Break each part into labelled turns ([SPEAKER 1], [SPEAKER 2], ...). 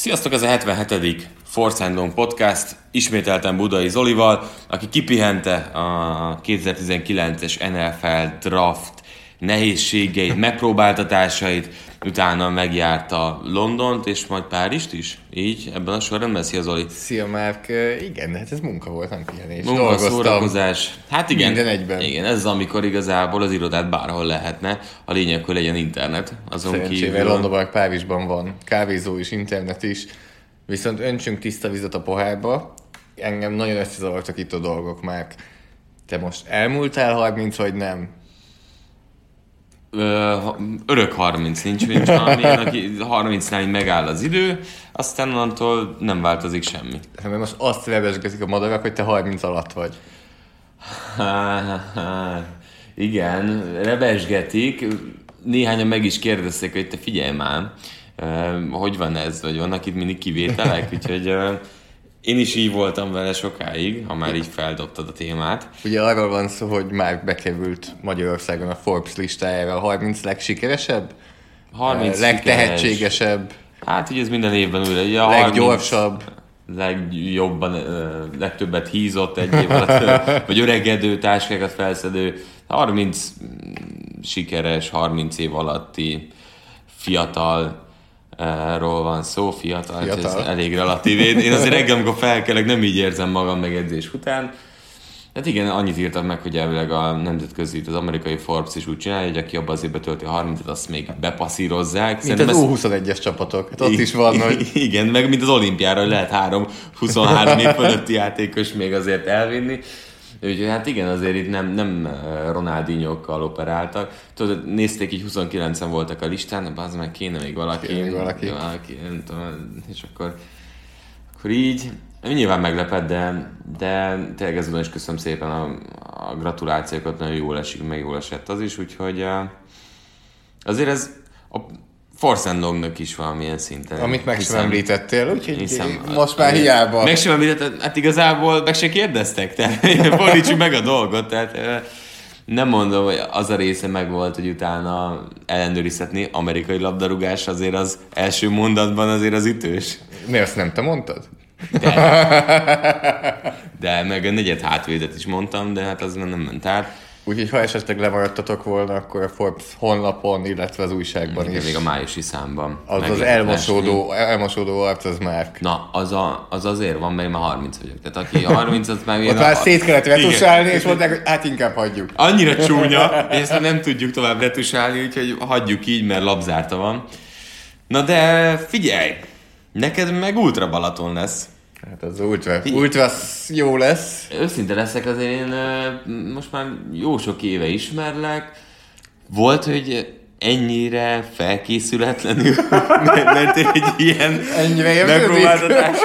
[SPEAKER 1] Sziasztok, ez a 77. Force and Podcast, ismételten Budai Zolival, aki kipihente a 2019-es NFL Draft nehézségeit, megpróbáltatásait, utána megjárta Londont, és majd Párizst is? Így, ebben a sorrendben? Szia Zoli!
[SPEAKER 2] Szia Márk, igen, hát ez munka volt, nem pihenés.
[SPEAKER 1] Munka,
[SPEAKER 2] Dolgoztam.
[SPEAKER 1] szórakozás. Hát igen.
[SPEAKER 2] Minden egyben.
[SPEAKER 1] Igen, ez az, amikor igazából az irodát bárhol lehetne. A lényeg, hogy legyen internet. Azon
[SPEAKER 2] Szerencsével
[SPEAKER 1] kívül...
[SPEAKER 2] Londonban, Párizsban van kávézó és internet is, viszont öntsünk tiszta vizet a pohárba. Engem nagyon összezavartak itt a dolgok, Márk. Te most elmúltál 30, vagy nem?
[SPEAKER 1] Ö, örök 30 nincs, nincs valamilyen, aki 30-nál így megáll az idő, aztán onnantól nem változik semmi.
[SPEAKER 2] Mert most azt revesgetik a madarak, hogy te 30 alatt vagy.
[SPEAKER 1] Igen, rebesgetik. Néhányan meg is kérdezték, hogy te figyelj már, hogy van ez, vagy vannak itt mindig kivételek, úgyhogy én is így voltam vele sokáig, ha már így feldobtad a témát.
[SPEAKER 2] Ugye arról van szó, hogy már bekerült Magyarországon a Forbes listájára a 30 legsikeresebb,
[SPEAKER 1] 30
[SPEAKER 2] eh, legtehetségesebb,
[SPEAKER 1] Hát ugye ez minden évben újra. Ugye a
[SPEAKER 2] leggyorsabb.
[SPEAKER 1] 30 legjobban, ö, legtöbbet hízott egy év alatt, vagy öregedő táskákat felszedő, 30 mm, sikeres, 30 év alatti fiatal eh, ról van szó, fiatal, fiatal. Ez elég relatív. Én, én azért reggel, amikor felkelek, nem így érzem magam megedzés után. Hát igen, annyit írtak meg, hogy elvileg a nemzetközi, az amerikai Forbes is úgy csinálja, hogy aki abban az évben tölti a 30-et, azt még bepasszírozzák.
[SPEAKER 2] Mint az U21-es csapatok. Hát ott is van, hogy
[SPEAKER 1] Igen, meg mint az olimpiára, hogy lehet három 23 év fölötti játékos még azért elvinni. Úgyhogy hát igen, azért itt nem, nem eh, Ronaldinhokkal operáltak. Tudod, nézték, így 29-en voltak a listán, de az meg kéne még valaki.
[SPEAKER 2] Kéne még valaki.
[SPEAKER 1] valaki nem tudom, és akkor, akkor így, nyilván meglepett, de, de tényleg ezután is köszönöm szépen a, a gratulációkat, nagyon jól esik, meg jól esett az is, úgyhogy eh, azért ez a Force and Longnak is valamilyen szinten.
[SPEAKER 2] amit meg sem
[SPEAKER 1] hiszem-
[SPEAKER 2] említettél, úgyhogy
[SPEAKER 1] hiszem-
[SPEAKER 2] most már hiába.
[SPEAKER 1] Meg sem említett, hát igazából meg se kérdeztek, tehát fordítsuk meg a dolgot, tehát nem mondom, hogy az a része meg volt, hogy utána ellenőrizhetni amerikai labdarúgás, azért az első mondatban azért az ütős.
[SPEAKER 2] Miért azt nem te mondtad?
[SPEAKER 1] De meg a negyed hátvédet is mondtam, de hát az nem ment át.
[SPEAKER 2] Úgyhogy ha esetleg lemaradtatok volna, akkor a Forbes honlapon, illetve az újságban
[SPEAKER 1] Igen,
[SPEAKER 2] is.
[SPEAKER 1] még a májusi számban.
[SPEAKER 2] Az az elmosódó, elmosódó arc, az már.
[SPEAKER 1] Na, az, a, az azért van, mert már 30 vagyok. Tehát aki 30, az meg...
[SPEAKER 2] Ott már szét kellett retusálni, és mondták, hogy hát inkább hagyjuk.
[SPEAKER 1] Annyira csúnya, és ezt nem tudjuk tovább retusálni, úgyhogy hagyjuk így, mert labzárta van. Na de figyelj, neked meg Ultra Balaton lesz.
[SPEAKER 2] Hát az ultra, ultra jó lesz.
[SPEAKER 1] Őszinte leszek, azért én most már jó sok éve ismerlek. Volt, hogy ennyire felkészületlenül mentél egy ilyen
[SPEAKER 2] Ennyire
[SPEAKER 1] megpróbáltatás.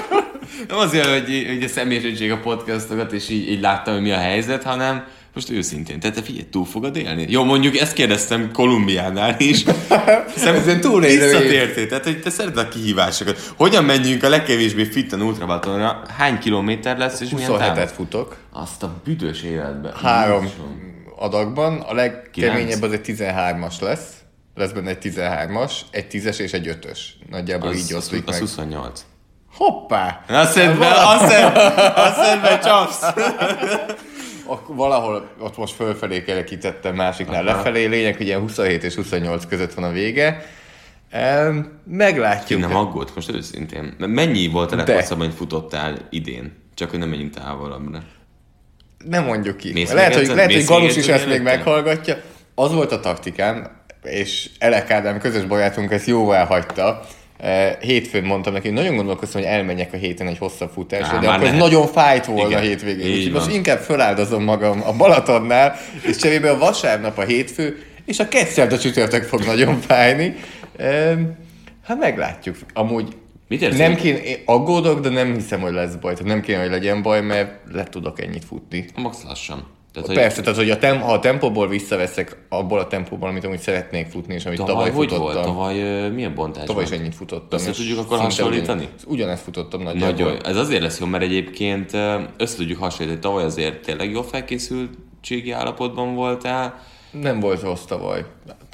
[SPEAKER 1] Nem azért, hogy, hogy a személyiség a podcastokat, és így, így láttam, hogy mi a helyzet, hanem most őszintén, tehát te figyelj, túl fogod élni? Jó, mondjuk ezt kérdeztem Kolumbiánál is. Szem,
[SPEAKER 2] Ezen túlélő
[SPEAKER 1] Visszatértél, tehát hogy te szereted a kihívásokat. Hogyan menjünk a legkevésbé fitten ultrabalatonra? Hány kilométer lesz, és milyen
[SPEAKER 2] 27-et
[SPEAKER 1] távol?
[SPEAKER 2] futok.
[SPEAKER 1] Azt a büdös életben.
[SPEAKER 2] Három
[SPEAKER 1] Jézusom.
[SPEAKER 2] adagban. A legkeményebb az egy 13-as lesz. Lesz benne egy 13-as, egy 10-es és egy 5-ös. Nagyjából
[SPEAKER 1] Az,
[SPEAKER 2] így
[SPEAKER 1] az,
[SPEAKER 2] oszlik
[SPEAKER 1] az
[SPEAKER 2] meg.
[SPEAKER 1] 28.
[SPEAKER 2] Hoppá!
[SPEAKER 1] Azt szedve, azt szedve, azt csapsz.
[SPEAKER 2] Valahol ott most fölfelé kerekítettem, másiknál
[SPEAKER 1] Aha.
[SPEAKER 2] lefelé. Lényeg, hogy ilyen 27 és 28 között van a vége. Meglátjuk.
[SPEAKER 1] Nem aggódsz most őszintén. Mennyi volt a leghosszabb, amit futottál idén? Csak hogy nem menjünk távolabbra.
[SPEAKER 2] nem mondjuk ki.
[SPEAKER 1] Mész
[SPEAKER 2] lehet, hogy, lehet, hogy Galus is ezt még meghallgatja. Az volt a taktikám, és Elek Ádám közös barátunk ezt jóvá hagyta. Hétfőn mondtam neki, hogy nagyon gondolkoztam, hogy elmenjek a héten egy hosszabb futásra,
[SPEAKER 1] Á,
[SPEAKER 2] de akkor nagyon fájt volna
[SPEAKER 1] Igen,
[SPEAKER 2] a hétvégén. Úgyhogy most inkább feláldozom magam a Balatonnál, és cserébe a vasárnap a hétfő, és a kedszert csütörtök fog nagyon fájni. Hát meglátjuk. Amúgy
[SPEAKER 1] Mit érsz?
[SPEAKER 2] nem kéne, én aggódok, de nem hiszem, hogy lesz baj. Tehát nem kéne, hogy legyen baj, mert le tudok ennyit futni.
[SPEAKER 1] Max lassan. Tehát, hogy
[SPEAKER 2] Persze, tehát hogy a tem- ha a tempóból visszaveszek abból a tempóból, amit amúgy szeretnék futni, és amit tavaly,
[SPEAKER 1] tavaly hogy
[SPEAKER 2] futottam.
[SPEAKER 1] volt? Tavaly milyen bontás
[SPEAKER 2] Tavaly is ennyit futottam.
[SPEAKER 1] Össze tudjuk akkor hasonlítani?
[SPEAKER 2] Ugyan, ugyanezt futottam nagyjából.
[SPEAKER 1] Nagyon. Ez azért lesz jó, mert egyébként össze tudjuk hasonlítani. Tavaly azért tényleg jó felkészültségi állapotban voltál.
[SPEAKER 2] Nem volt rossz tavaly.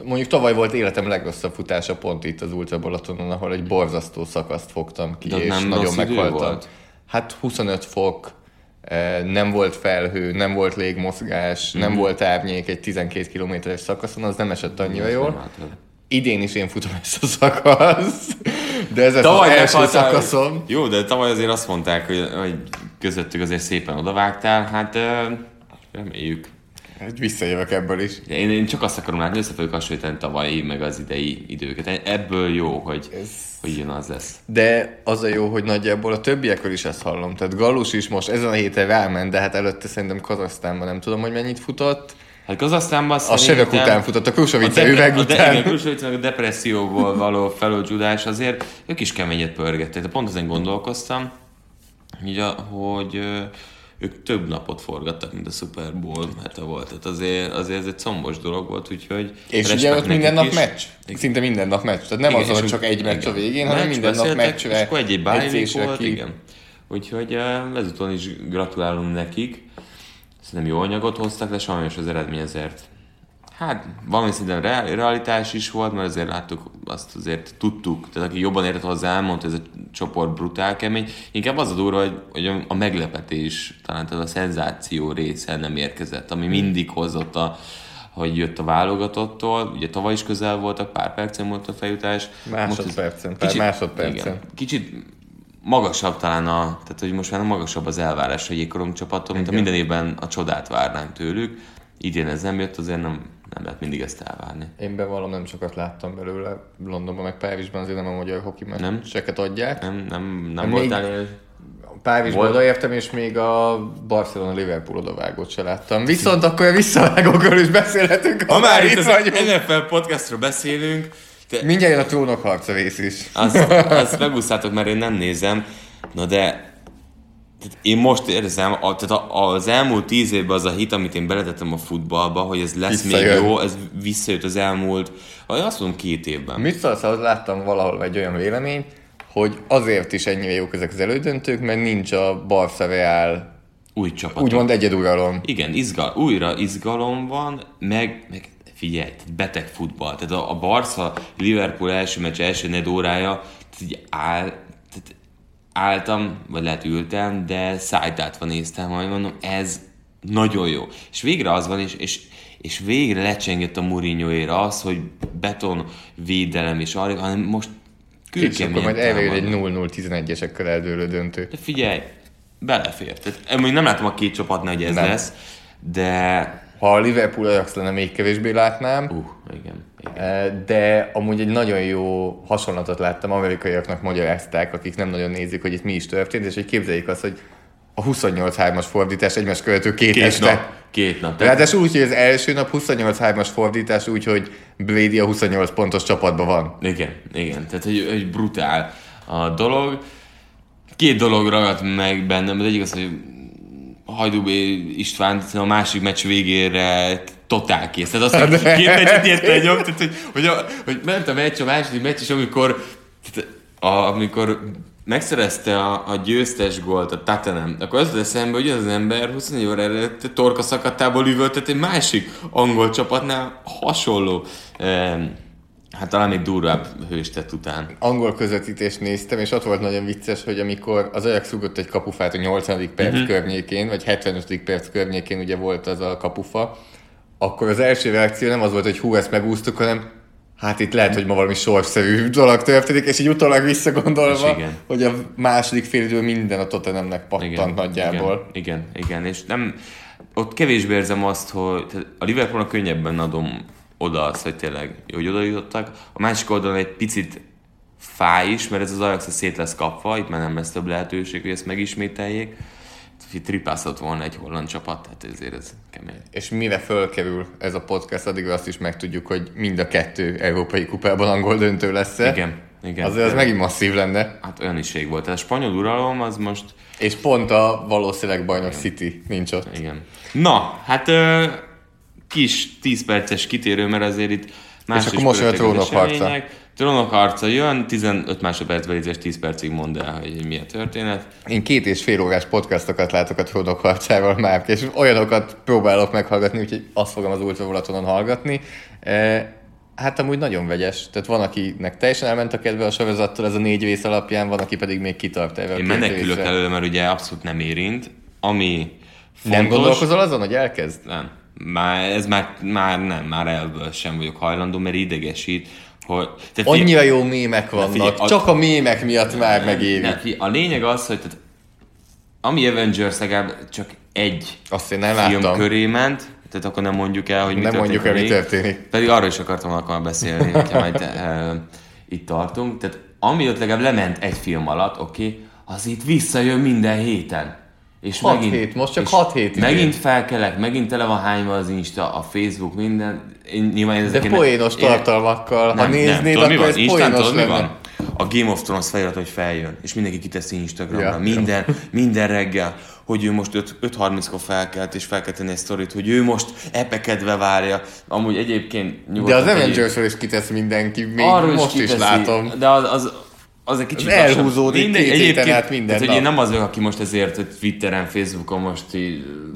[SPEAKER 2] Mondjuk tavaly volt életem legrosszabb futása pont itt az Ultra Balatonon, ahol egy borzasztó szakaszt fogtam ki,
[SPEAKER 1] De
[SPEAKER 2] és
[SPEAKER 1] nem
[SPEAKER 2] nagyon meghaltam.
[SPEAKER 1] volt?
[SPEAKER 2] Hát 25 fok, nem volt felhő, nem volt légmozgás,
[SPEAKER 1] Mhm.
[SPEAKER 2] nem volt árnyék egy 12 kilométeres szakaszon, az nem esett annyira jól.
[SPEAKER 1] Állt el.
[SPEAKER 2] Idén is én futom ezt a szakaszt, de ez
[SPEAKER 1] Tavaly
[SPEAKER 2] az első
[SPEAKER 1] meghaltál.
[SPEAKER 2] szakaszom.
[SPEAKER 1] Jó, de tavaly azért azt mondták, hogy, hogy közöttük azért szépen odavágtál. Hát reméljük.
[SPEAKER 2] Hát visszajövök ebből is.
[SPEAKER 1] Én, én csak azt akarom látni, össze fogjuk hasonlítani tavalyi, meg az idei időket. Ebből jó, hogy,
[SPEAKER 2] Ez-
[SPEAKER 1] hogy jön az lesz.
[SPEAKER 2] De az a jó, hogy nagyjából a többiekről is ezt hallom. Tehát Galus is most ezen a héten ráment, de hát előtte szerintem Kazasztánban nem tudom, hogy mennyit futott.
[SPEAKER 1] Hát Kazasztánban
[SPEAKER 2] A sövök után futott, a Krusovice üveg
[SPEAKER 1] a de,
[SPEAKER 2] után.
[SPEAKER 1] igen, Krusovice meg a depresszióból való feloldódás azért ők is keményet pörgettek. De pont ezen gondolkoztam, a, hogy ö, ők több napot forgattak, mint a Super Bowl hete volt. Tehát azért, azért ez egy combos dolog volt, úgyhogy
[SPEAKER 2] És ugye ott minden nap
[SPEAKER 1] is.
[SPEAKER 2] meccs. Szinte minden nap meccs. Tehát nem az,
[SPEAKER 1] és
[SPEAKER 2] hogy csak egy meccs a
[SPEAKER 1] igen.
[SPEAKER 2] végén, hanem
[SPEAKER 1] Meccs,
[SPEAKER 2] minden nap meccsre.
[SPEAKER 1] És akkor egy-egy volt,
[SPEAKER 2] ki.
[SPEAKER 1] igen. Úgyhogy ezúton is gratulálunk nekik. Szerintem jó anyagot hoztak, de sajnos az eredmény azért Hát valami rea- realitás is volt, mert azért láttuk, azt azért tudtuk, tehát aki jobban értett hozzá, elmondta, hogy ez a csoport brutál kemény. Inkább az a durva, hogy, hogy a- meglepetés, talán tehát a szenzáció része nem érkezett, ami mindig hozott a hogy jött a válogatottól, ugye tavaly is közel voltak, pár percen volt a feljutás.
[SPEAKER 2] Másodpercen, pár másodpercen.
[SPEAKER 1] Igen, kicsit magasabb talán a, tehát hogy most már magasabb az elvárás a jégkorong csapattól, mint a minden évben a csodát várnánk tőlük. Idén ez nem jött, azért nem, nem lehet mindig ezt elvárni.
[SPEAKER 2] Én bevallom, nem sokat láttam belőle. Londonban meg Párizsban azért nem a magyar hoki
[SPEAKER 1] Nem?
[SPEAKER 2] meccseket adják.
[SPEAKER 1] Nem, nem, nem
[SPEAKER 2] Még-
[SPEAKER 1] voltál ilyen...
[SPEAKER 2] Párizsban
[SPEAKER 1] Volt-
[SPEAKER 2] odaértem, és még a Barcelona-Liverpool odavágót se láttam. Viszont akkor a visszavágókról is beszélhetünk,
[SPEAKER 1] Ha már itt az
[SPEAKER 2] vagyunk.
[SPEAKER 1] NFL podcastról beszélünk, te,
[SPEAKER 2] Mindjárt jön a trónok harca rész is.
[SPEAKER 1] azt, azt megúsztátok, mert én nem nézem, na de én most érzem, a, tehát az elmúlt tíz évben az a hit, amit én beletettem a futballba, hogy ez lesz
[SPEAKER 2] Visszajön.
[SPEAKER 1] még jó, ez visszajött az elmúlt, vagy azt mondom két évben.
[SPEAKER 2] Mit szólsz, ahhoz láttam valahol egy olyan véleményt, hogy azért is ennyire jók ezek az elődöntők, mert nincs a Barca Real
[SPEAKER 1] Új csapat.
[SPEAKER 2] úgymond egyeduralom.
[SPEAKER 1] Igen, izgal, újra izgalom van, meg, meg figyelj, beteg futball. Tehát a, a Barca Liverpool első meccs első negyed órája, így áll, álltam, vagy lehet ültem, de szájtátva néztem, majd mondom, ez nagyon jó. És végre az van, és, és, és végre lecsengett a Mourinho az, hogy beton védelem és arra, hanem most
[SPEAKER 2] És akkor
[SPEAKER 1] kőkeményen
[SPEAKER 2] majd elvégül egy
[SPEAKER 1] támadnak.
[SPEAKER 2] 0-0-11-esekkel eldőlő döntő.
[SPEAKER 1] De figyelj, belefér. Tehát, én még nem látom a két csapatnál, hogy ez
[SPEAKER 2] Nem.
[SPEAKER 1] lesz, de...
[SPEAKER 2] Ha a Liverpool Ajax lenne, még kevésbé látnám,
[SPEAKER 1] Uh, igen. igen.
[SPEAKER 2] Eh, de amúgy egy nagyon jó hasonlatot láttam, amerikaiaknak magyarázták, akik nem nagyon nézik, hogy itt mi is történt, és hogy képzeljék azt, hogy a 28-3-as fordítás egymás követő két,
[SPEAKER 1] Két
[SPEAKER 2] este.
[SPEAKER 1] nap. Két nap.
[SPEAKER 2] Ráadásul úgy, hogy az első nap 28-3-as fordítás, úgy, hogy Brady a 28 pontos csapatban van.
[SPEAKER 1] igen, igen. Tehát, hogy, hogy brutál a dolog. Két dolog ragadt meg bennem. Az egyik az, hogy Hajdúbé István a másik meccs végére totál kész. Tehát azt, hogy két meccset nyerte egy tehát hogy, hogy, a, hogy ment a meccs, a második meccs, és amikor, tehát a, amikor megszerezte a, a győztes gólt a Tottenham, akkor az eszembe, hogy az ember 24 óra előtt torka szakadtából üvöltött egy másik angol csapatnál hasonló, eh, hát talán még durvább hőstet után.
[SPEAKER 2] Angol közvetítést néztem, és ott volt nagyon vicces, hogy amikor az Ajax rúgott egy kapufát a 80. perc uh-huh. környékén, vagy 75. perc környékén ugye volt az a kapufa, akkor az első reakció nem az volt, hogy hú, ezt megúsztuk, hanem hát itt lehet, hogy ma valami sorszerű dolog történik, és így utólag visszagondolva,
[SPEAKER 1] igen.
[SPEAKER 2] hogy a második fél idő minden a Tottenhamnek pattant nagyjából.
[SPEAKER 1] Igen, igen, igen, és nem, ott kevésbé érzem azt, hogy a Liverpoolnak könnyebben adom oda azt, hogy tényleg hogy oda jutottak. A másik oldalon egy picit fáj is, mert ez az Ajax szét lesz kapva, itt már nem lesz több lehetőség, hogy ezt megismételjék. Itt tripászott volna egy holland csapat, tehát ezért ez kemény.
[SPEAKER 2] És mire fölkerül ez a podcast, addig azt is megtudjuk, hogy mind a kettő európai kupában angol döntő lesz -e.
[SPEAKER 1] Igen, igen.
[SPEAKER 2] Azért az megint masszív lenne.
[SPEAKER 1] Hát olyan is volt. Tehát a spanyol uralom az most...
[SPEAKER 2] És pont a valószínűleg bajnok City nincs ott.
[SPEAKER 1] Igen. Na, hát ö, kis 10 perces kitérő, mert azért itt más
[SPEAKER 2] És akkor most jön a trónok harca.
[SPEAKER 1] Trónok harca jön, 15 másodpercben légy 10 percig mondd el, hogy mi a történet.
[SPEAKER 2] Én két és fél órás podcastokat látok a trónok harcával már, és olyanokat próbálok meghallgatni, úgyhogy azt fogom az ultravolatonon hallgatni. E, hát amúgy nagyon vegyes. Tehát van, akinek teljesen elment a kedve a sorozattól, ez a négy rész alapján, van, aki pedig még kitart a
[SPEAKER 1] Én menekülök előle, mert ugye abszolút nem érint. Ami fontos...
[SPEAKER 2] Nem gondolkozol azon, hogy elkezd?
[SPEAKER 1] Nem. Már, ez már, már nem, már elből sem vagyok hajlandó, mert idegesít, hogy... Tehát
[SPEAKER 2] Annyira jó mémek vannak,
[SPEAKER 1] figyelj, a-
[SPEAKER 2] csak a mémek miatt már megéri.
[SPEAKER 1] Nem, a lényeg az, hogy tehát, ami Avengers legalább csak egy
[SPEAKER 2] Azt én nem
[SPEAKER 1] film
[SPEAKER 2] láttam.
[SPEAKER 1] köré ment, tehát akkor nem mondjuk el, hogy mi
[SPEAKER 2] Nem mondjuk el, mi történik.
[SPEAKER 1] Pedig arról is akartam akkor beszélni, hogyha majd e, itt tartunk. Tehát ami ott legalább lement egy film alatt, oké, okay, az itt visszajön minden héten. És
[SPEAKER 2] Hat hét, most csak
[SPEAKER 1] és
[SPEAKER 2] hat hét idén.
[SPEAKER 1] Megint felkelek, megint tele van hányva az Insta, a Facebook, minden. Én, nyilván
[SPEAKER 2] De
[SPEAKER 1] ezeket
[SPEAKER 2] poénos
[SPEAKER 1] én-
[SPEAKER 2] tartalmakkal, ha néznéd,
[SPEAKER 1] mi
[SPEAKER 2] akkor ez
[SPEAKER 1] Instán
[SPEAKER 2] poénos lenne.
[SPEAKER 1] van? A Game of Thrones felirat, hogy feljön, és mindenki kiteszi Instagramra,
[SPEAKER 2] Ja,
[SPEAKER 1] ja, minden, minden reggel, hogy ő most 5 5.30-kor felkelt, és fel kell tenni egy sztorit, hogy ő most epekedve várja. Amúgy egyébként
[SPEAKER 2] De az Avengers-ről is kitesz mindenki, még
[SPEAKER 1] Arról
[SPEAKER 2] most is,
[SPEAKER 1] kiteszi,
[SPEAKER 2] látom.
[SPEAKER 1] De az, az, az egy kicsit
[SPEAKER 2] Az elhúzódik két héten
[SPEAKER 1] egyébként-
[SPEAKER 2] át minden
[SPEAKER 1] tehát, hogy
[SPEAKER 2] nap.
[SPEAKER 1] én nem az vagyok, aki most ezért hogy Twitteren, Facebookon most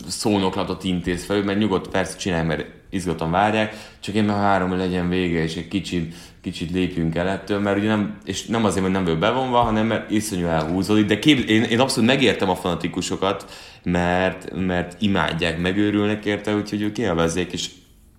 [SPEAKER 1] szónoklatot intéz fel, mert nyugodt persze csinálj, mert izgaton várják, csak én már három hogy legyen vége, és egy kicsit, kicsit lépjünk el ettől, mert ugye nem, és nem azért, mert nem vagyok bevonva, hanem mert iszonyú elhúzódik, de kép, én, én abszolút megértem a fanatikusokat, mert, mert imádják, megőrülnek érte, úgyhogy ők élvezzék, és,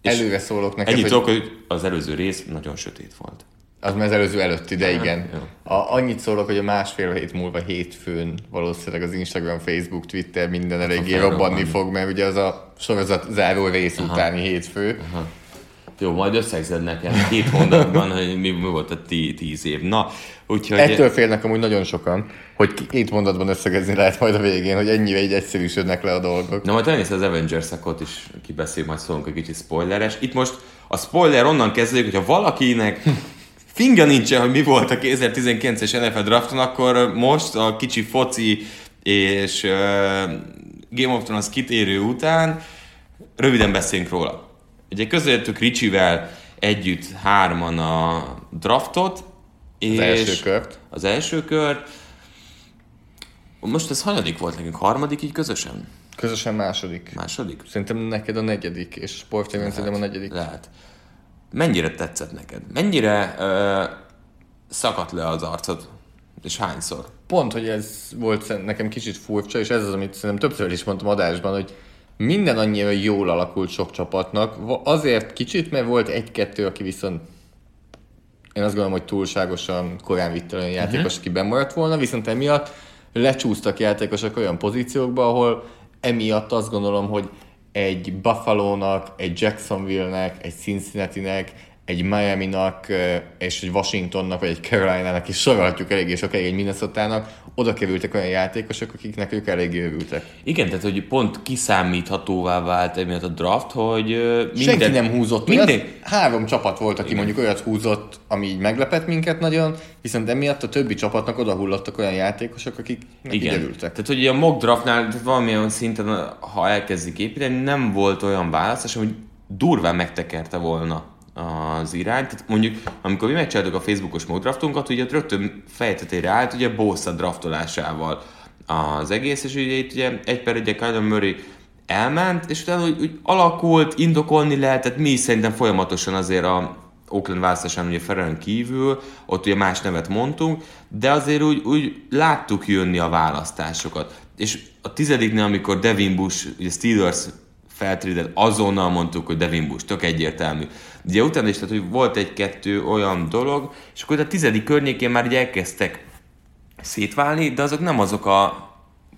[SPEAKER 1] és
[SPEAKER 2] Előre szólok neked,
[SPEAKER 1] Ennyit
[SPEAKER 2] hogy
[SPEAKER 1] tudok, hogy az előző rész nagyon sötét volt.
[SPEAKER 2] Az már az előző előtti, de igen. A, annyit szólok, hogy a másfél hét múlva hétfőn valószínűleg az Instagram, Facebook, Twitter minden eléggé
[SPEAKER 1] felrobbanni.
[SPEAKER 2] robbanni fog, mert ugye az a sorozat záró rész utáni hétfő.
[SPEAKER 1] Jó, majd összegzed nekem két mondatban, hogy mi, mi volt a tí, tíz év. Na, úgyhogy...
[SPEAKER 2] Ettől félnek amúgy nagyon sokan, hogy két mondatban összegezni lehet majd a végén, hogy ennyire így egyszerűsödnek le a dolgok.
[SPEAKER 1] Na majd elnézd az avengers ott is kibeszél, majd szólunk egy kicsit spoileres. Itt most a spoiler onnan kezdődik, hogyha valakinek finga nincsen, hogy mi volt a 2019-es NFL drafton, akkor most a kicsi foci és uh, Game of Thrones kitérő után röviden beszéljünk róla. Ugye közöltük Ricsivel együtt hárman a draftot, és
[SPEAKER 2] első kört.
[SPEAKER 1] Az első kört. Most ez hanyadik volt nekünk? Harmadik így közösen?
[SPEAKER 2] Közösen második.
[SPEAKER 1] Második?
[SPEAKER 2] Szerintem neked a negyedik, és sportfilmen szerintem a negyedik.
[SPEAKER 1] Lehet. Mennyire tetszett neked? Mennyire ö, szakadt le az arcod? És hányszor?
[SPEAKER 2] Pont, hogy ez volt nekem kicsit furcsa, és ez az, amit szerintem többször is mondtam adásban, hogy minden annyira jól alakult sok csapatnak. Azért kicsit, mert volt egy-kettő, aki viszont én azt gondolom, hogy túlságosan korán vitte olyan játékos, uh-huh. aki bemaradt volna, viszont emiatt lecsúsztak játékosok olyan pozíciókba, ahol emiatt azt gondolom, hogy egy Buffalo-nak, egy Jacksonville-nek, egy Cincinnati-nek, egy Miami-nak, és egy Washingtonnak, vagy egy Carolina-nak is sorolhatjuk eléggé sokáig egy Minnesota-nak, oda kerültek olyan játékosok, akiknek ők eléggé örültek.
[SPEAKER 1] Igen, tehát hogy pont kiszámíthatóvá vált emiatt a draft, hogy minden...
[SPEAKER 2] Senki nem húzott
[SPEAKER 1] minden...
[SPEAKER 2] olyat. Három csapat volt, aki mondjuk olyat húzott, ami így meglepett minket nagyon, viszont emiatt a többi csapatnak odahullottak olyan játékosok, akik
[SPEAKER 1] Igen.
[SPEAKER 2] örültek.
[SPEAKER 1] Tehát, hogy a mock draftnál tehát valamilyen szinten, ha elkezdik építeni, nem volt olyan választás, hogy durván megtekerte volna az irány. Tehát mondjuk, amikor mi megcsináltuk a Facebookos mock draftunkat, ugye rögtön fejtetére állt ugye Bossa draftolásával az egész, és ugye itt ugye egy per egy Kyler Murray elment, és utána úgy, úgy alakult, indokolni lehetett, mi is szerintem folyamatosan azért a Oakland választásán ugye Ferraren kívül, ott ugye más nevet mondtunk, de azért úgy, úgy láttuk jönni a választásokat. És a tizediknél, amikor Devin Bush, ugye Steelers feltrédett, azonnal mondtuk, hogy Devin Bush, tök egyértelmű. Ugye utána is, tehát, hogy volt egy-kettő olyan dolog, és akkor a tizedik környékén már ugye elkezdtek szétválni, de azok nem azok a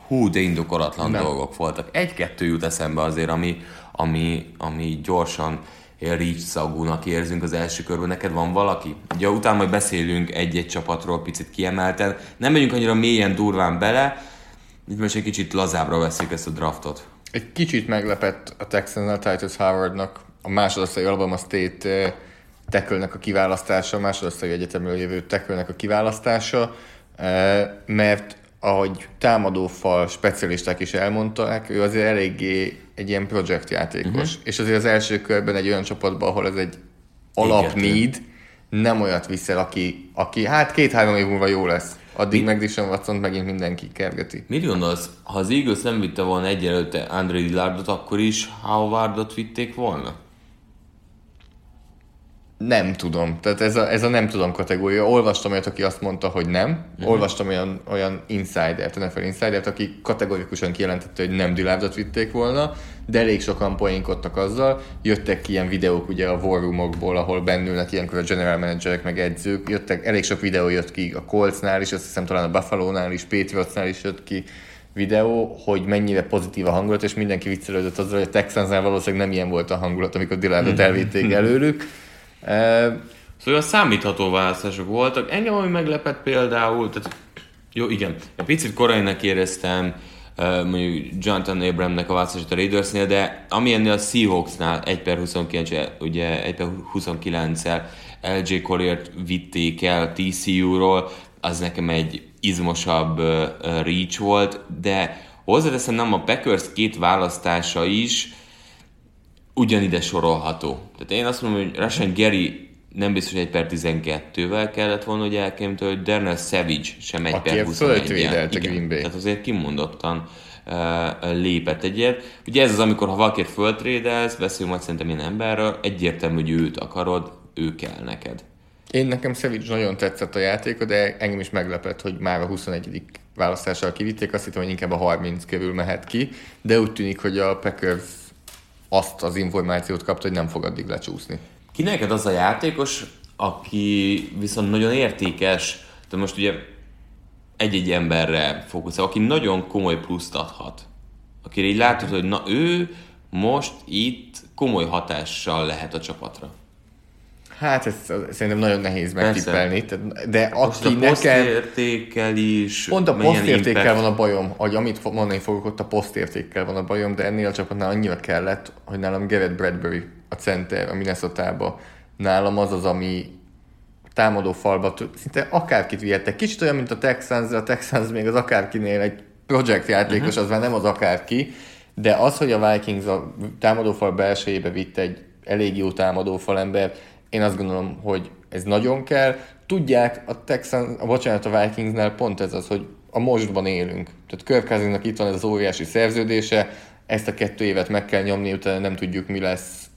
[SPEAKER 1] hú, de indokolatlan
[SPEAKER 2] Nem.
[SPEAKER 1] dolgok voltak. Egy-kettő jut eszembe azért, ami, ami, ami gyorsan reach szagúnak érzünk az első körben. Neked van valaki? Ugye utána majd beszélünk egy-egy csapatról picit kiemelten. Nem megyünk annyira mélyen durván bele, itt most egy kicsit lazábbra veszik ezt a draftot.
[SPEAKER 2] Egy kicsit meglepett a Texans Titus Howardnak a másodosztályú Alabama State eh, tackle a kiválasztása, a másodosztályú egyetemről jövő tackle a kiválasztása, eh, mert ahogy támadófal specialisták is elmondták, ő azért eléggé egy ilyen projektjátékos.
[SPEAKER 1] Mhm.
[SPEAKER 2] Uh-huh. És azért az első körben egy olyan csapatban, ahol ez egy alap need, nem olyat viszel, aki, aki hát két-három év múlva jó lesz. Addig meg Dishon watson megint mindenki kergeti.
[SPEAKER 1] Mit gondolsz, ha az Eagles nem vitte volna egy előtte Andre Dillardot, akkor is Howardot vitték volna?
[SPEAKER 2] Nem tudom. Tehát ez a, ez a nem tudom kategória. Olvastam olyat, aki azt mondta, hogy nem. Uh-huh. Olvastam olyan, olyan insidert, NFL insidert, aki kategorikusan kijelentette, hogy nem Dillardot vitték volna, de elég sokan poénkodtak azzal. Jöttek ki ilyen videók ugye a war roomokból, ahol bennülnek ilyenkor a general managerek meg edzők. Jöttek, elég sok videó jött ki a Coltsnál is, azt hiszem talán a Buffalo-nál is, Patriotsnál is jött ki videó, hogy mennyire pozitív a hangulat, és mindenki viccelődött azzal, hogy a Texansnál valószínűleg nem ilyen volt a hangulat, amikor Dillardot elvitték előlük.
[SPEAKER 1] Szóval számítható választások voltak. Engem ami meglepett például, tehát jó, igen, egy picit korainak éreztem mondjuk Jonathan Abramnek a választását a Raidersnél, de ami ennél a Seahawksnál 1 per 29, ugye 1 per 29-el LJ Collier-t vitték el TCU-ról, az nekem egy izmosabb reach volt, de hozzáteszem nem a Packers két választása is, ugyanide sorolható. Tehát én azt mondom, hogy Rashan Gary nem biztos, hogy 1 per 12-vel kellett volna, hogy elkémte, hogy Darnell Savage sem 1
[SPEAKER 2] Aki
[SPEAKER 1] per
[SPEAKER 2] a
[SPEAKER 1] 21
[SPEAKER 2] föltvédelt a Green Bay.
[SPEAKER 1] Tehát azért kimondottan uh, lépett egyet. Ugye ez az, amikor ha valakit föltrédelsz, beszélünk majd szerintem ilyen emberről, egyértelmű, hogy őt akarod, ő kell neked.
[SPEAKER 2] Én nekem Savage nagyon tetszett a játéka, de engem is meglepett, hogy már a 21. választással kivitték, azt hittem, hogy inkább a 30 körül mehet ki, de úgy tűnik, hogy a Packers azt az információt kapta, hogy nem fog addig lecsúszni.
[SPEAKER 1] Ki neked az a játékos, aki viszont nagyon értékes, de most ugye egy-egy emberre fókuszál, aki nagyon komoly pluszt adhat. Akire így látod, hogy na ő most itt komoly hatással lehet a csapatra.
[SPEAKER 2] Hát ezt szerintem nagyon nehéz megtippelni, tehát- de
[SPEAKER 1] Most
[SPEAKER 2] aki
[SPEAKER 1] a
[SPEAKER 2] nekem...
[SPEAKER 1] posztértékkel is,
[SPEAKER 2] Pont a posztértékkel
[SPEAKER 1] impact-
[SPEAKER 2] van a bajom, hogy amit mondani fogok, ott a posztértékkel van a bajom, de ennél a csapatnál annyira kellett, hogy nálam Garrett Bradbury, a center, a minnesota nálam az az, ami támadó falba, szinte akárkit vihettek. Kicsit olyan, mint a Texans, de a Texans még az akárkinél egy projekt játékos,
[SPEAKER 1] Mhm.
[SPEAKER 2] az már nem az akárki, de az, hogy a Vikings a támadófal belsejébe vitte egy elég jó támadófal ember, én azt gondolom, hogy ez nagyon kell. Tudják, a Texans, a bocsánat, a Vikingsnál pont ez az, hogy a mostban élünk. Tehát Kirk Cousinsnak itt van ez az óriási szerződése, ezt a kettő évet meg kell nyomni, utána nem tudjuk, mi lesz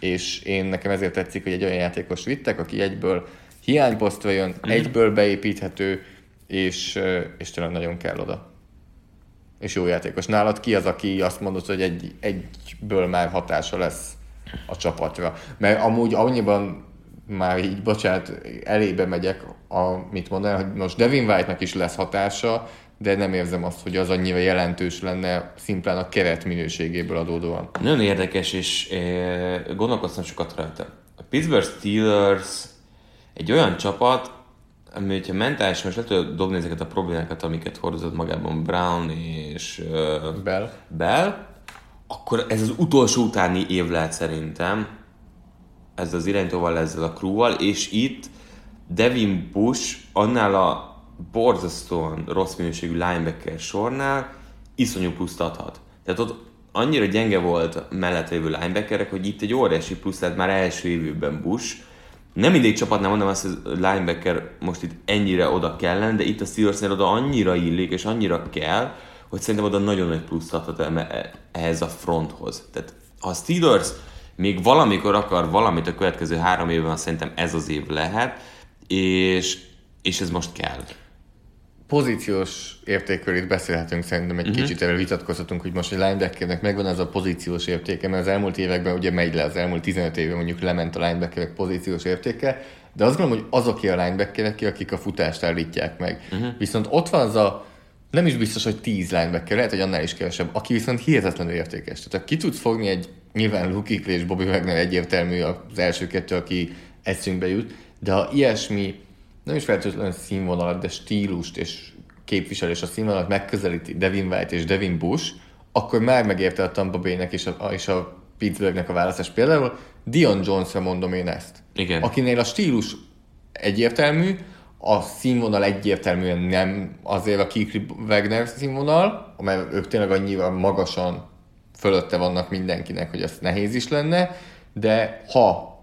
[SPEAKER 2] és én nekem ezért tetszik, hogy egy olyan játékos vittek, aki egyből hiányposztra jön,
[SPEAKER 1] Mhm.
[SPEAKER 2] egyből beépíthető, és, ö, és tényleg nagyon kell oda. És jó játékos. Nálad ki az, aki azt mondod, hogy egy, egyből már hatása lesz a csapatra? Mert amúgy annyiban már így, bocsánat, elébe megyek, amit mondanám, hogy most Devin White-nak is lesz hatása, de nem érzem azt, hogy az annyira jelentős lenne szimplán a keret minőségéből adódóan.
[SPEAKER 1] Nagyon érdekes, és eh, gondolkoztam sokat rajta. A Pittsburgh Steelers egy olyan csapat, ami, hogyha mentálisan most le tudod dobni ezeket a problémákat, amiket hordozott magában Brown és uh,
[SPEAKER 2] Bell.
[SPEAKER 1] Bell, akkor ez az utolsó utáni év lehet szerintem, ez az irányítóval, ezzel a crewval, és itt Devin Bush annál a borzasztóan rossz minőségű linebacker sornál iszonyú pluszt adhat. Tehát ott annyira gyenge volt mellett lévő linebackerek, hogy itt egy óriási plusz lett már első évben Bush. Nem mindig csapatnál mondom azt, hogy linebacker most itt ennyire oda kellene, de itt a Steelersnél oda annyira illik, és annyira kell, hogy szerintem oda nagyon nagy pluszt adhat eme- ehhez a fronthoz. Tehát ha a Steelers még valamikor akar valamit a következő három évben, szerintem ez az év lehet, és, és ez most kell.
[SPEAKER 2] pozíciós értékről itt beszélhetünk, szerintem egy uh-huh. kicsit erről vitatkozhatunk, hogy most egy linebackernek megvan ez a pozíciós értéke, mert az elmúlt években ugye megy le, az elmúlt 15 évben mondjuk lement a linebackerek pozíciós értéke, de azt gondolom, hogy azok a linebackerek, akik a futást állítják meg. Uh-huh. Viszont ott van az a nem is biztos, hogy 10 linebacker, lehet, hogy annál is kevesebb, aki viszont hihetetlenül értékes. Tehát ki tudsz fogni egy, nyilván Luke és Bobby Wagner egyértelmű az első kettő, aki eszünkbe jut, de ha ilyesmi, nem is feltétlenül színvonalat, de stílust és képviselés a színvonalat megközelíti Devin White és Devin Bush, akkor már megérte a Tampa Bay-nek és a, és a Pittsburghnek a választás. Például Dion Jonesra mondom én ezt.
[SPEAKER 1] Igen.
[SPEAKER 2] Akinél a stílus egyértelmű, a színvonal egyértelműen nem azért a Kikri Wagner színvonal, mert ők tényleg annyira magasan fölötte vannak mindenkinek, hogy ez nehéz is lenne, de ha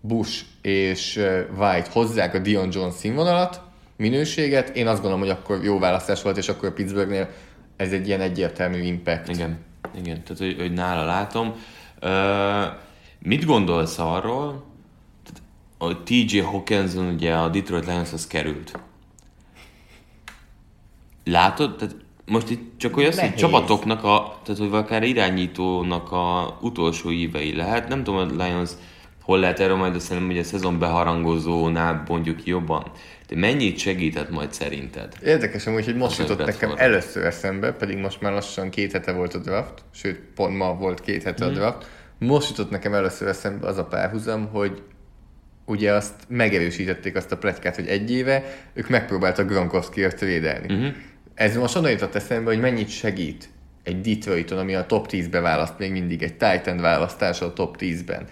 [SPEAKER 2] Bush és White hozzák a Dion Jones színvonalat, minőséget, én azt gondolom, hogy akkor jó választás volt, és akkor a Pittsburghnél ez egy ilyen egyértelmű impact.
[SPEAKER 1] Igen, igen, tehát hogy, hogy nála látom. Uh, mit gondolsz arról, hogy TJ Hawkinson ugye a Detroit Lionshoz került? Látod? Tehát most itt csak olyan hogy csapatoknak, a, tehát hogy akár irányítónak a utolsó évei lehet. Nem tudom, hogy Lions hol lehet erről majd, de szerintem, hogy a szezon beharangozónál mondjuk jobban. De mennyit segített majd szerinted?
[SPEAKER 2] Érdekes amúgy, hogy most jutott nekem először eszembe, pedig most már lassan két hete volt a draft, sőt, pont ma volt két hete hmm. a draft. Most jutott nekem először eszembe az a párhuzam, hogy ugye azt megerősítették azt a pletykát, hogy egy éve ők megpróbáltak Gronkowski-ért védelni. Uh-huh. Ez most onnan jutott eszembe, hogy mennyit segít egy Detroiton, ami a top 10-be választ még mindig, egy Titan választása a top 10-ben.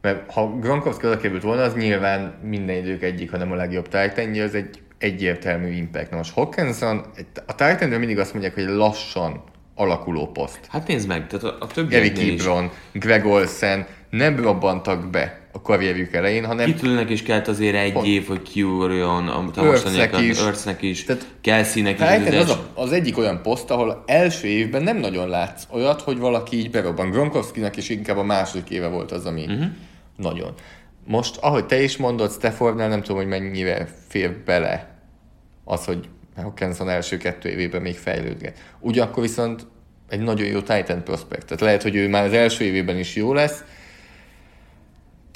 [SPEAKER 2] Mert ha Gronkowski oda került volna, az nyilván minden idők egyik, hanem a legjobb titan az egy egyértelmű impact. Na most Hawkinson, a titan mindig azt mondják, hogy lassan alakuló poszt.
[SPEAKER 1] Hát nézd meg, tehát a, a többi
[SPEAKER 2] Eric Ebron, Greg Olsen nem robbantak be a karrierjük elején, hanem...
[SPEAKER 1] Kitülnek is kellett azért egy pont. év, hogy kiúrjon, a
[SPEAKER 2] Örsznek is,
[SPEAKER 1] Örsznek is, Tehát Kelsey-nek
[SPEAKER 2] is. Az, az, az, egyik olyan poszt, ahol első évben nem nagyon látsz olyat, hogy valaki így berobban. Gronkowski-nek is inkább a második éve volt az, ami uh-huh. nagyon. Most, ahogy te is mondod, Staffordnál nem tudom, hogy mennyire fér bele az, hogy Hawkinson első kettő évében még fejlődget. Ugyanakkor viszont egy nagyon jó Titan prospect. Tehát lehet, hogy ő már az első évében is jó lesz,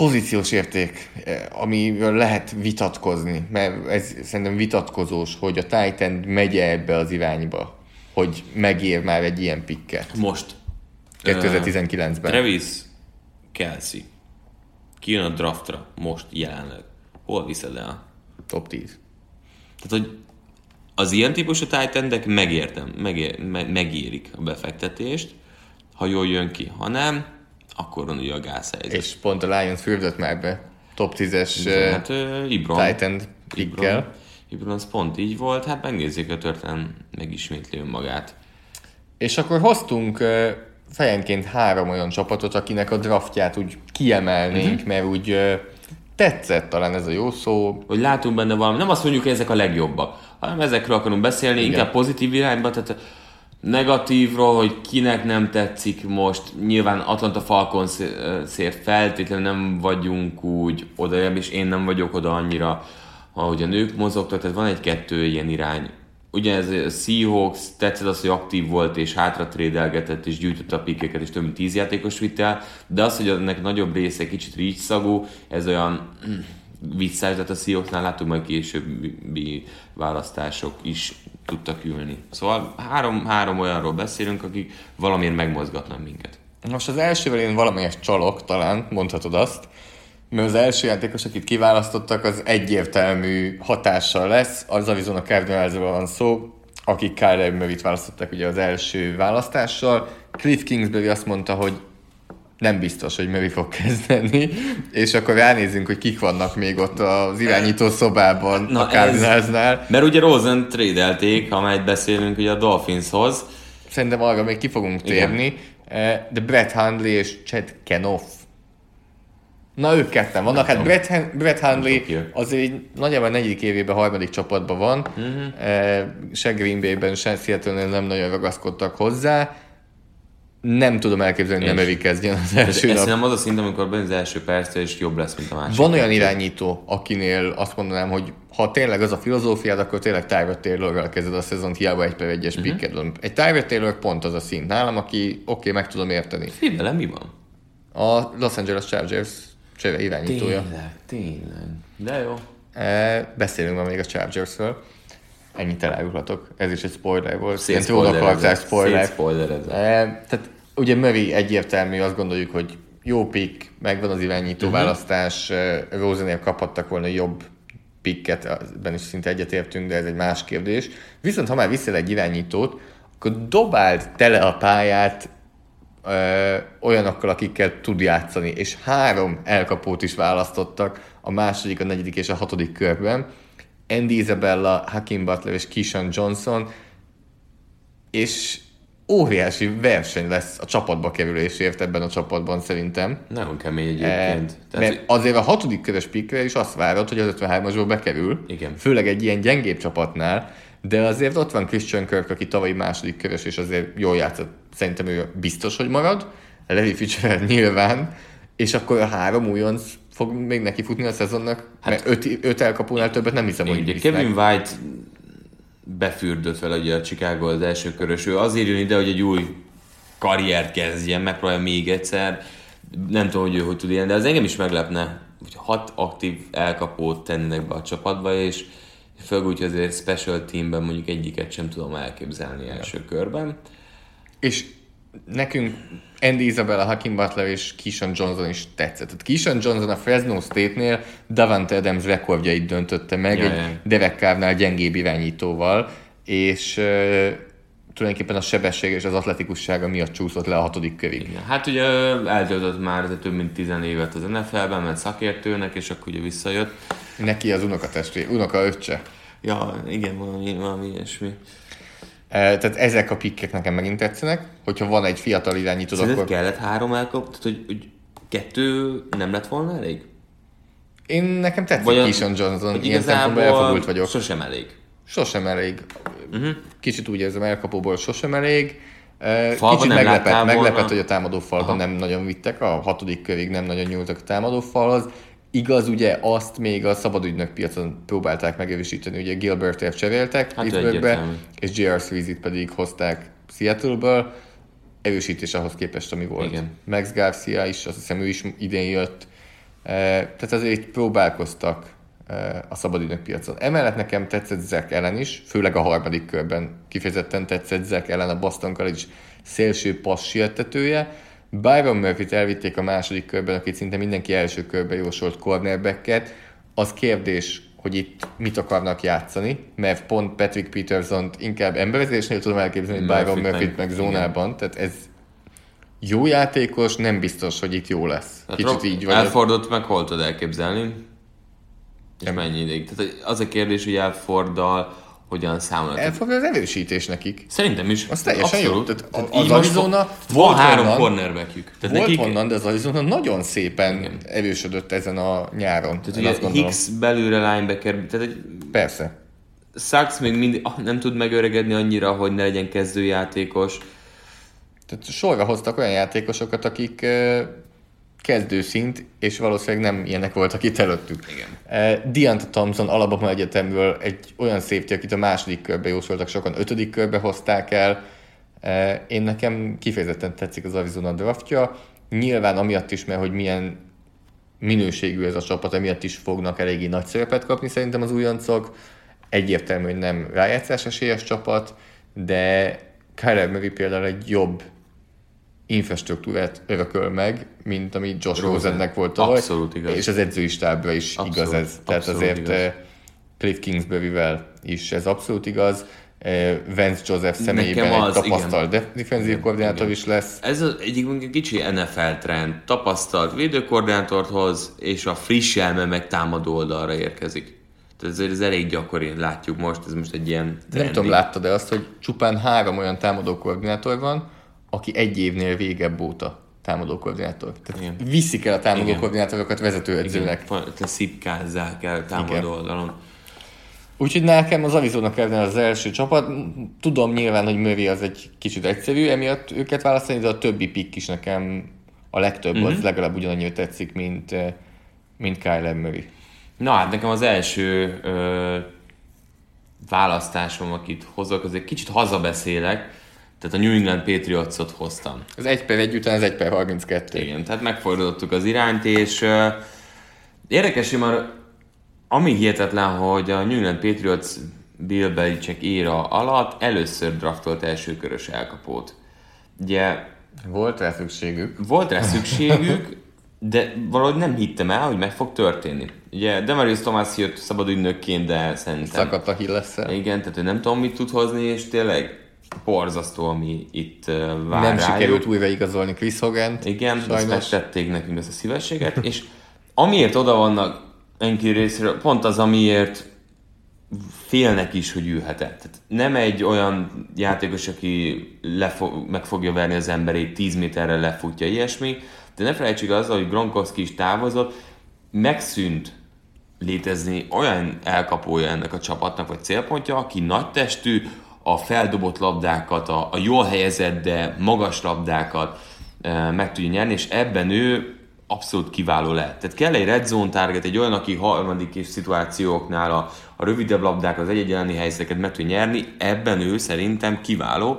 [SPEAKER 2] pozíciós érték, eh, amiről lehet vitatkozni, mert ez szerintem vitatkozós, hogy a Titan megy ebbe az irányba, hogy megér már egy ilyen pikket.
[SPEAKER 1] Most.
[SPEAKER 2] 2019-ben. Uh,
[SPEAKER 1] Travis Kelsey. Kijön a draftra, most jelenleg. Hol viszed el?
[SPEAKER 2] Top 10.
[SPEAKER 1] Tehát, hogy az ilyen típusú titan megértem, megér, me, megérik a befektetést, ha jól jön ki. Ha nem, akkor van ugye a gázhelyzet.
[SPEAKER 2] És pont a Lions fürdött már be top 10-es hát, uh, Ibron, Titan
[SPEAKER 1] Ibron, Ibron az pont így volt, hát megnézzék, a történet megismétli önmagát.
[SPEAKER 2] És akkor hoztunk uh, fejenként három olyan csapatot, akinek a draftját úgy kiemelnénk, uh-huh. mert úgy uh, tetszett talán ez a jó szó.
[SPEAKER 1] Hogy látunk benne valami, nem azt mondjuk, hogy ezek a legjobbak, hanem ezekről akarunk beszélni, Igen. inkább pozitív irányba, tehát negatívról, hogy kinek nem tetszik most, nyilván Atlanta Falcons szért feltétlenül nem vagyunk úgy oda, és én nem vagyok oda annyira, ahogy a nők mozogtak, tehát van egy-kettő ilyen irány. Ugyanez a Seahawks, tetszett az, hogy aktív volt, és hátra trédelgetett, és gyűjtötte a pikeket, és több mint tíz játékos vitt el, de az, hogy ennek nagyobb része kicsit reach szagú, ez olyan visszaesett a Seahawksnál, láttuk majd későbbi választások is tudtak ülni. Szóval három, három olyanról beszélünk, akik valamiért megmozgatnak minket.
[SPEAKER 2] Most az elsővel én valamelyes csalok, talán mondhatod azt, mert az első játékos, akit kiválasztottak, az egyértelmű hatással lesz. Az Arizona cardinals van szó, akik Kyler Murray-t választották ugye az első választással. Cliff Kingsbury azt mondta, hogy nem biztos, hogy Murray fog kezdeni, és akkor ránézünk, hogy kik vannak még ott az irányító szobában Na a Cardinalsnál.
[SPEAKER 1] Mert ugye Rosen trédelték, amelyet beszélünk ugye a Dolphinshoz.
[SPEAKER 2] Szerintem arra még ki fogunk térni, Igen. Eh, de Brett Hundley és Chad Kenoff Na, ők ketten vannak. Hát Brett, Brett Hundley az egy nagyjából negyedik évében harmadik csapatban van. Uh-huh. Se Green Bay-ben, se seattle nem nagyon ragaszkodtak hozzá nem tudom elképzelni, hogy nem Evi kezdjen az első
[SPEAKER 1] nap. Ez nem az a szint, amikor benne az első perc, és jobb lesz, mint a másik.
[SPEAKER 2] Van olyan irányító, akinél azt mondanám, hogy ha tényleg az a filozófiád, akkor tényleg Tyler Taylorral kezded a szezont, hiába egy per egyes uh-huh. picked Egy Tyler Taylor pont az a szint nálam, aki oké, okay, meg tudom érteni.
[SPEAKER 1] Figyelem, mi van?
[SPEAKER 2] A Los Angeles Chargers csere irányítója.
[SPEAKER 1] Tényleg, tényleg. De jó.
[SPEAKER 2] E, beszélünk ma még a Chargersről. Ennyit elárulhatok. Ez is egy spoiler volt.
[SPEAKER 1] Szép
[SPEAKER 2] Ilyen trónok spoiler.
[SPEAKER 1] Szép spoilerezett.
[SPEAKER 2] E, tehát ugye Murray egyértelmű, azt gondoljuk, hogy jó pick, megvan az irányító uh-huh. választás, Rosenél kaphattak volna jobb pikket, ebben is szinte egyetértünk, de ez egy más kérdés. Viszont ha már viszel egy irányítót, akkor dobáld tele a pályát ö, olyanokkal, akikkel tud játszani, és három elkapót is választottak a második, a negyedik és a hatodik körben. Andy Isabella, Hakim Butler és Kishan Johnson, és óriási verseny lesz a csapatba kerülésért ebben a csapatban szerintem.
[SPEAKER 1] Nagyon kemény egyébként.
[SPEAKER 2] E, Tehát, mert azért a hatodik körös pikre is azt várod, hogy az 53-asból bekerül.
[SPEAKER 1] Igen.
[SPEAKER 2] Főleg egy ilyen gyengébb csapatnál. De azért ott van Christian Kirk, aki tavalyi második körös, és azért jól játszott. Szerintem ő biztos, hogy marad. Levi Fitzgerald nyilván. És akkor a három újonc fog még neki futni a szezonnak, hát, mert öt, öt elkapónál többet nem hiszem, hogy
[SPEAKER 1] visznek. Kevin White befürdött vele ugye a Chicago az első körös. Ő azért jön ide, hogy egy új karriert kezdjen, megpróbálja még egyszer. Nem tudom, hogy ő hogy tud ilyen, de az engem is meglepne, hogy hat aktív elkapót tennének be a csapatba, és főleg úgy, hogy azért special teamben mondjuk egyiket sem tudom elképzelni első ja. körben.
[SPEAKER 2] És nekünk Andy Isabella, Hakim Butler és Keyshawn Johnson is tetszett. Tehát Keyshawn Johnson a Fresno State-nél Davante Adams rekordjait döntötte meg ja, egy. Derek Carr-nál gyengébb irányítóval, és uh, tulajdonképpen a sebesség és az atletikussága miatt csúszott le a hatodik körig.
[SPEAKER 1] Igen. Hát ugye eltöltött már több mint 10 évet az NFL-ben, mert szakértőnek, és akkor ugye visszajött.
[SPEAKER 2] Neki az unokatestvé, unoka öccse.
[SPEAKER 1] Ja, igen, valami, valami ilyesmi.
[SPEAKER 2] Tehát ezek a pikkek nekem megint tetszenek, hogyha van egy fiatal irányító,
[SPEAKER 1] akkor... kellett három elkap, tehát hogy, hogy kettő nem lett volna elég?
[SPEAKER 2] Én nekem tetszik Vagy Kishon Johnson, ilyen szempontból elfogult vagyok.
[SPEAKER 1] Sosem elég.
[SPEAKER 2] Sosem elég. Uh-huh. Kicsit úgy érzem, elkapóból sosem elég. Falban Kicsit meglepett, meglepett, hogy a támadó falban nem nagyon vittek, a hatodik körig nem nagyon nyúltak a támadó falhoz. Igaz, ugye azt még a szabadügynök piacon próbálták megerősíteni, ugye Gilbertért cseréltek hát Pittsburghbe, és J.R. Sweezit pedig hozták Seattle-ből, erősítés ahhoz képest, ami volt. Igen. Max Garcia is, azt hiszem ő is idén jött, e, tehát azért próbálkoztak e, a szabadügynök piacon. Emellett nekem tetszett Zach ellen is, főleg a harmadik körben kifejezetten tetszett Zach ellen a Boston College szélső sietetője, Byron Murphy-t elvitték a második körben, akit szinte mindenki első körben jósolt cornerbacket. Az kérdés, hogy itt mit akarnak játszani, mert pont Patrick peterson inkább emberezésnél tudom elképzelni, hogy Byron Murphy-t meg zónában, tehát ez jó játékos, nem biztos, hogy itt jó lesz.
[SPEAKER 1] Hát Kicsit így vagy. Elfordult meg hol tudod elképzelni? És nem. mennyi ideig? Tehát az a kérdés, hogy Elforddal hogyan számolnak.
[SPEAKER 2] Elfog az erősítés nekik.
[SPEAKER 1] Szerintem is.
[SPEAKER 2] Az teljesen Abszolút. jó. Tehát
[SPEAKER 1] Tehát az Arizona volt három cornerbackjük.
[SPEAKER 2] Tehát volt nekik... honnan, de az Arizona nagyon szépen Igen. erősödött ezen a nyáron.
[SPEAKER 1] Tehát ugye azt Hicks belőle linebacker, tehát egy...
[SPEAKER 2] Persze.
[SPEAKER 1] Sachs még mindig ah, nem tud megöregedni annyira, hogy ne legyen kezdőjátékos.
[SPEAKER 2] Tehát sorra hoztak olyan játékosokat, akik kezdőszint, és valószínűleg nem ilyenek voltak itt előttük.
[SPEAKER 1] Igen.
[SPEAKER 2] Uh, Deontay Thompson Alabama Egyetemről egy olyan safety, akit a második körbe jósoltak, sokan ötödik körbe hozták el. Uh, én nekem kifejezetten tetszik az Arizona draftja. Nyilván amiatt is, mert hogy milyen minőségű ez a csapat, emiatt is fognak eléggé nagy szerepet kapni szerintem az újoncok. Egyértelmű, hogy nem rájátszás esélyes csapat, de Kyler Murray például egy jobb infrastruktúrát örököl meg, mint ami Josh Rosennek volt tavaly.
[SPEAKER 1] Abszolút igaz.
[SPEAKER 2] És az edzői stábra is abszolút, igaz ez. Tehát azért igaz. Eh, Cliff Kingsbury-vel is ez abszolút igaz. Eh, Vance Joseph személyében az, egy tapasztalt igen. defenzív koordinátor igen. is lesz.
[SPEAKER 1] Ez az egyik kicsi NFL trend. Tapasztalt védőkoordinátort hoz, és a friss elme meg támadó oldalra érkezik. Tehát ez, ez elég gyakori, látjuk most, ez most egy ilyen
[SPEAKER 2] trendi. Nem tudom, láttad de azt, hogy csupán három olyan támadó koordinátor van, aki egy évnél végebb óta támadó koordinátor. Tehát Igen. viszik el a támadó Igen. koordinátorokat vezetőedzőnek.
[SPEAKER 1] Te szipkázzák el támadó Igen. oldalon.
[SPEAKER 2] Úgyhogy nekem az Arizona Cardinals az első csapat. Tudom nyilván, hogy Murray az egy kicsit egyszerű, emiatt őket választani, de a többi pick is nekem a legtöbb, mm-hmm. az mhm. legalább ugyanannyira tetszik, mint, eh, mint Kyler Murray.
[SPEAKER 1] Na hát nekem az első ö, választásom, akit hozok, az egy kicsit hazabeszélek, tehát a New England Patriots-ot hoztam.
[SPEAKER 2] Az 1 per 1 után az 1 per 32.
[SPEAKER 1] Igen, tehát megfordítottuk az irányt, és uh, érdekes, hogy már ami hihetetlen, hogy a New England Patriots Bill Belichick éra alatt először draftolt elsőkörös elkapót. Ugye
[SPEAKER 2] Volt rá szükségük.
[SPEAKER 1] volt rá szükségük, de valahogy nem hittem el, hogy meg fog történni. Ugye Demarius Thomas jött szabad ügynökként, de szerintem...
[SPEAKER 2] Szakadt a hillesszel.
[SPEAKER 1] Igen, tehát ő nem tudom, mit tud hozni, és tényleg borzasztó, ami itt uh, vár
[SPEAKER 2] Nem
[SPEAKER 1] rájuk.
[SPEAKER 2] sikerült újra igazolni Chris Hogan-t.
[SPEAKER 1] Igen, azt
[SPEAKER 2] sajnos.
[SPEAKER 1] megtették nekünk ezt a szívességet, és amiért oda vannak Enki részéről, pont az, amiért félnek is, hogy ülhetett. Tehát nem egy olyan játékos, aki lefo- meg fogja verni az emberét 10 méterre lefutja ilyesmi, de ne felejtsük azzal, hogy Gronkowski is távozott, megszűnt létezni olyan elkapója ennek a csapatnak, vagy célpontja, aki nagy testű, a feldobott labdákat, a, a jól helyezett, de magas labdákat e, meg tudja nyerni, és ebben ő abszolút kiváló lehet. Tehát kell egy red zone target, egy olyan, aki harmadik és szituációknál a, a rövidebb labdák, az egy elleni helyzeteket meg tudja nyerni, ebben ő szerintem kiváló.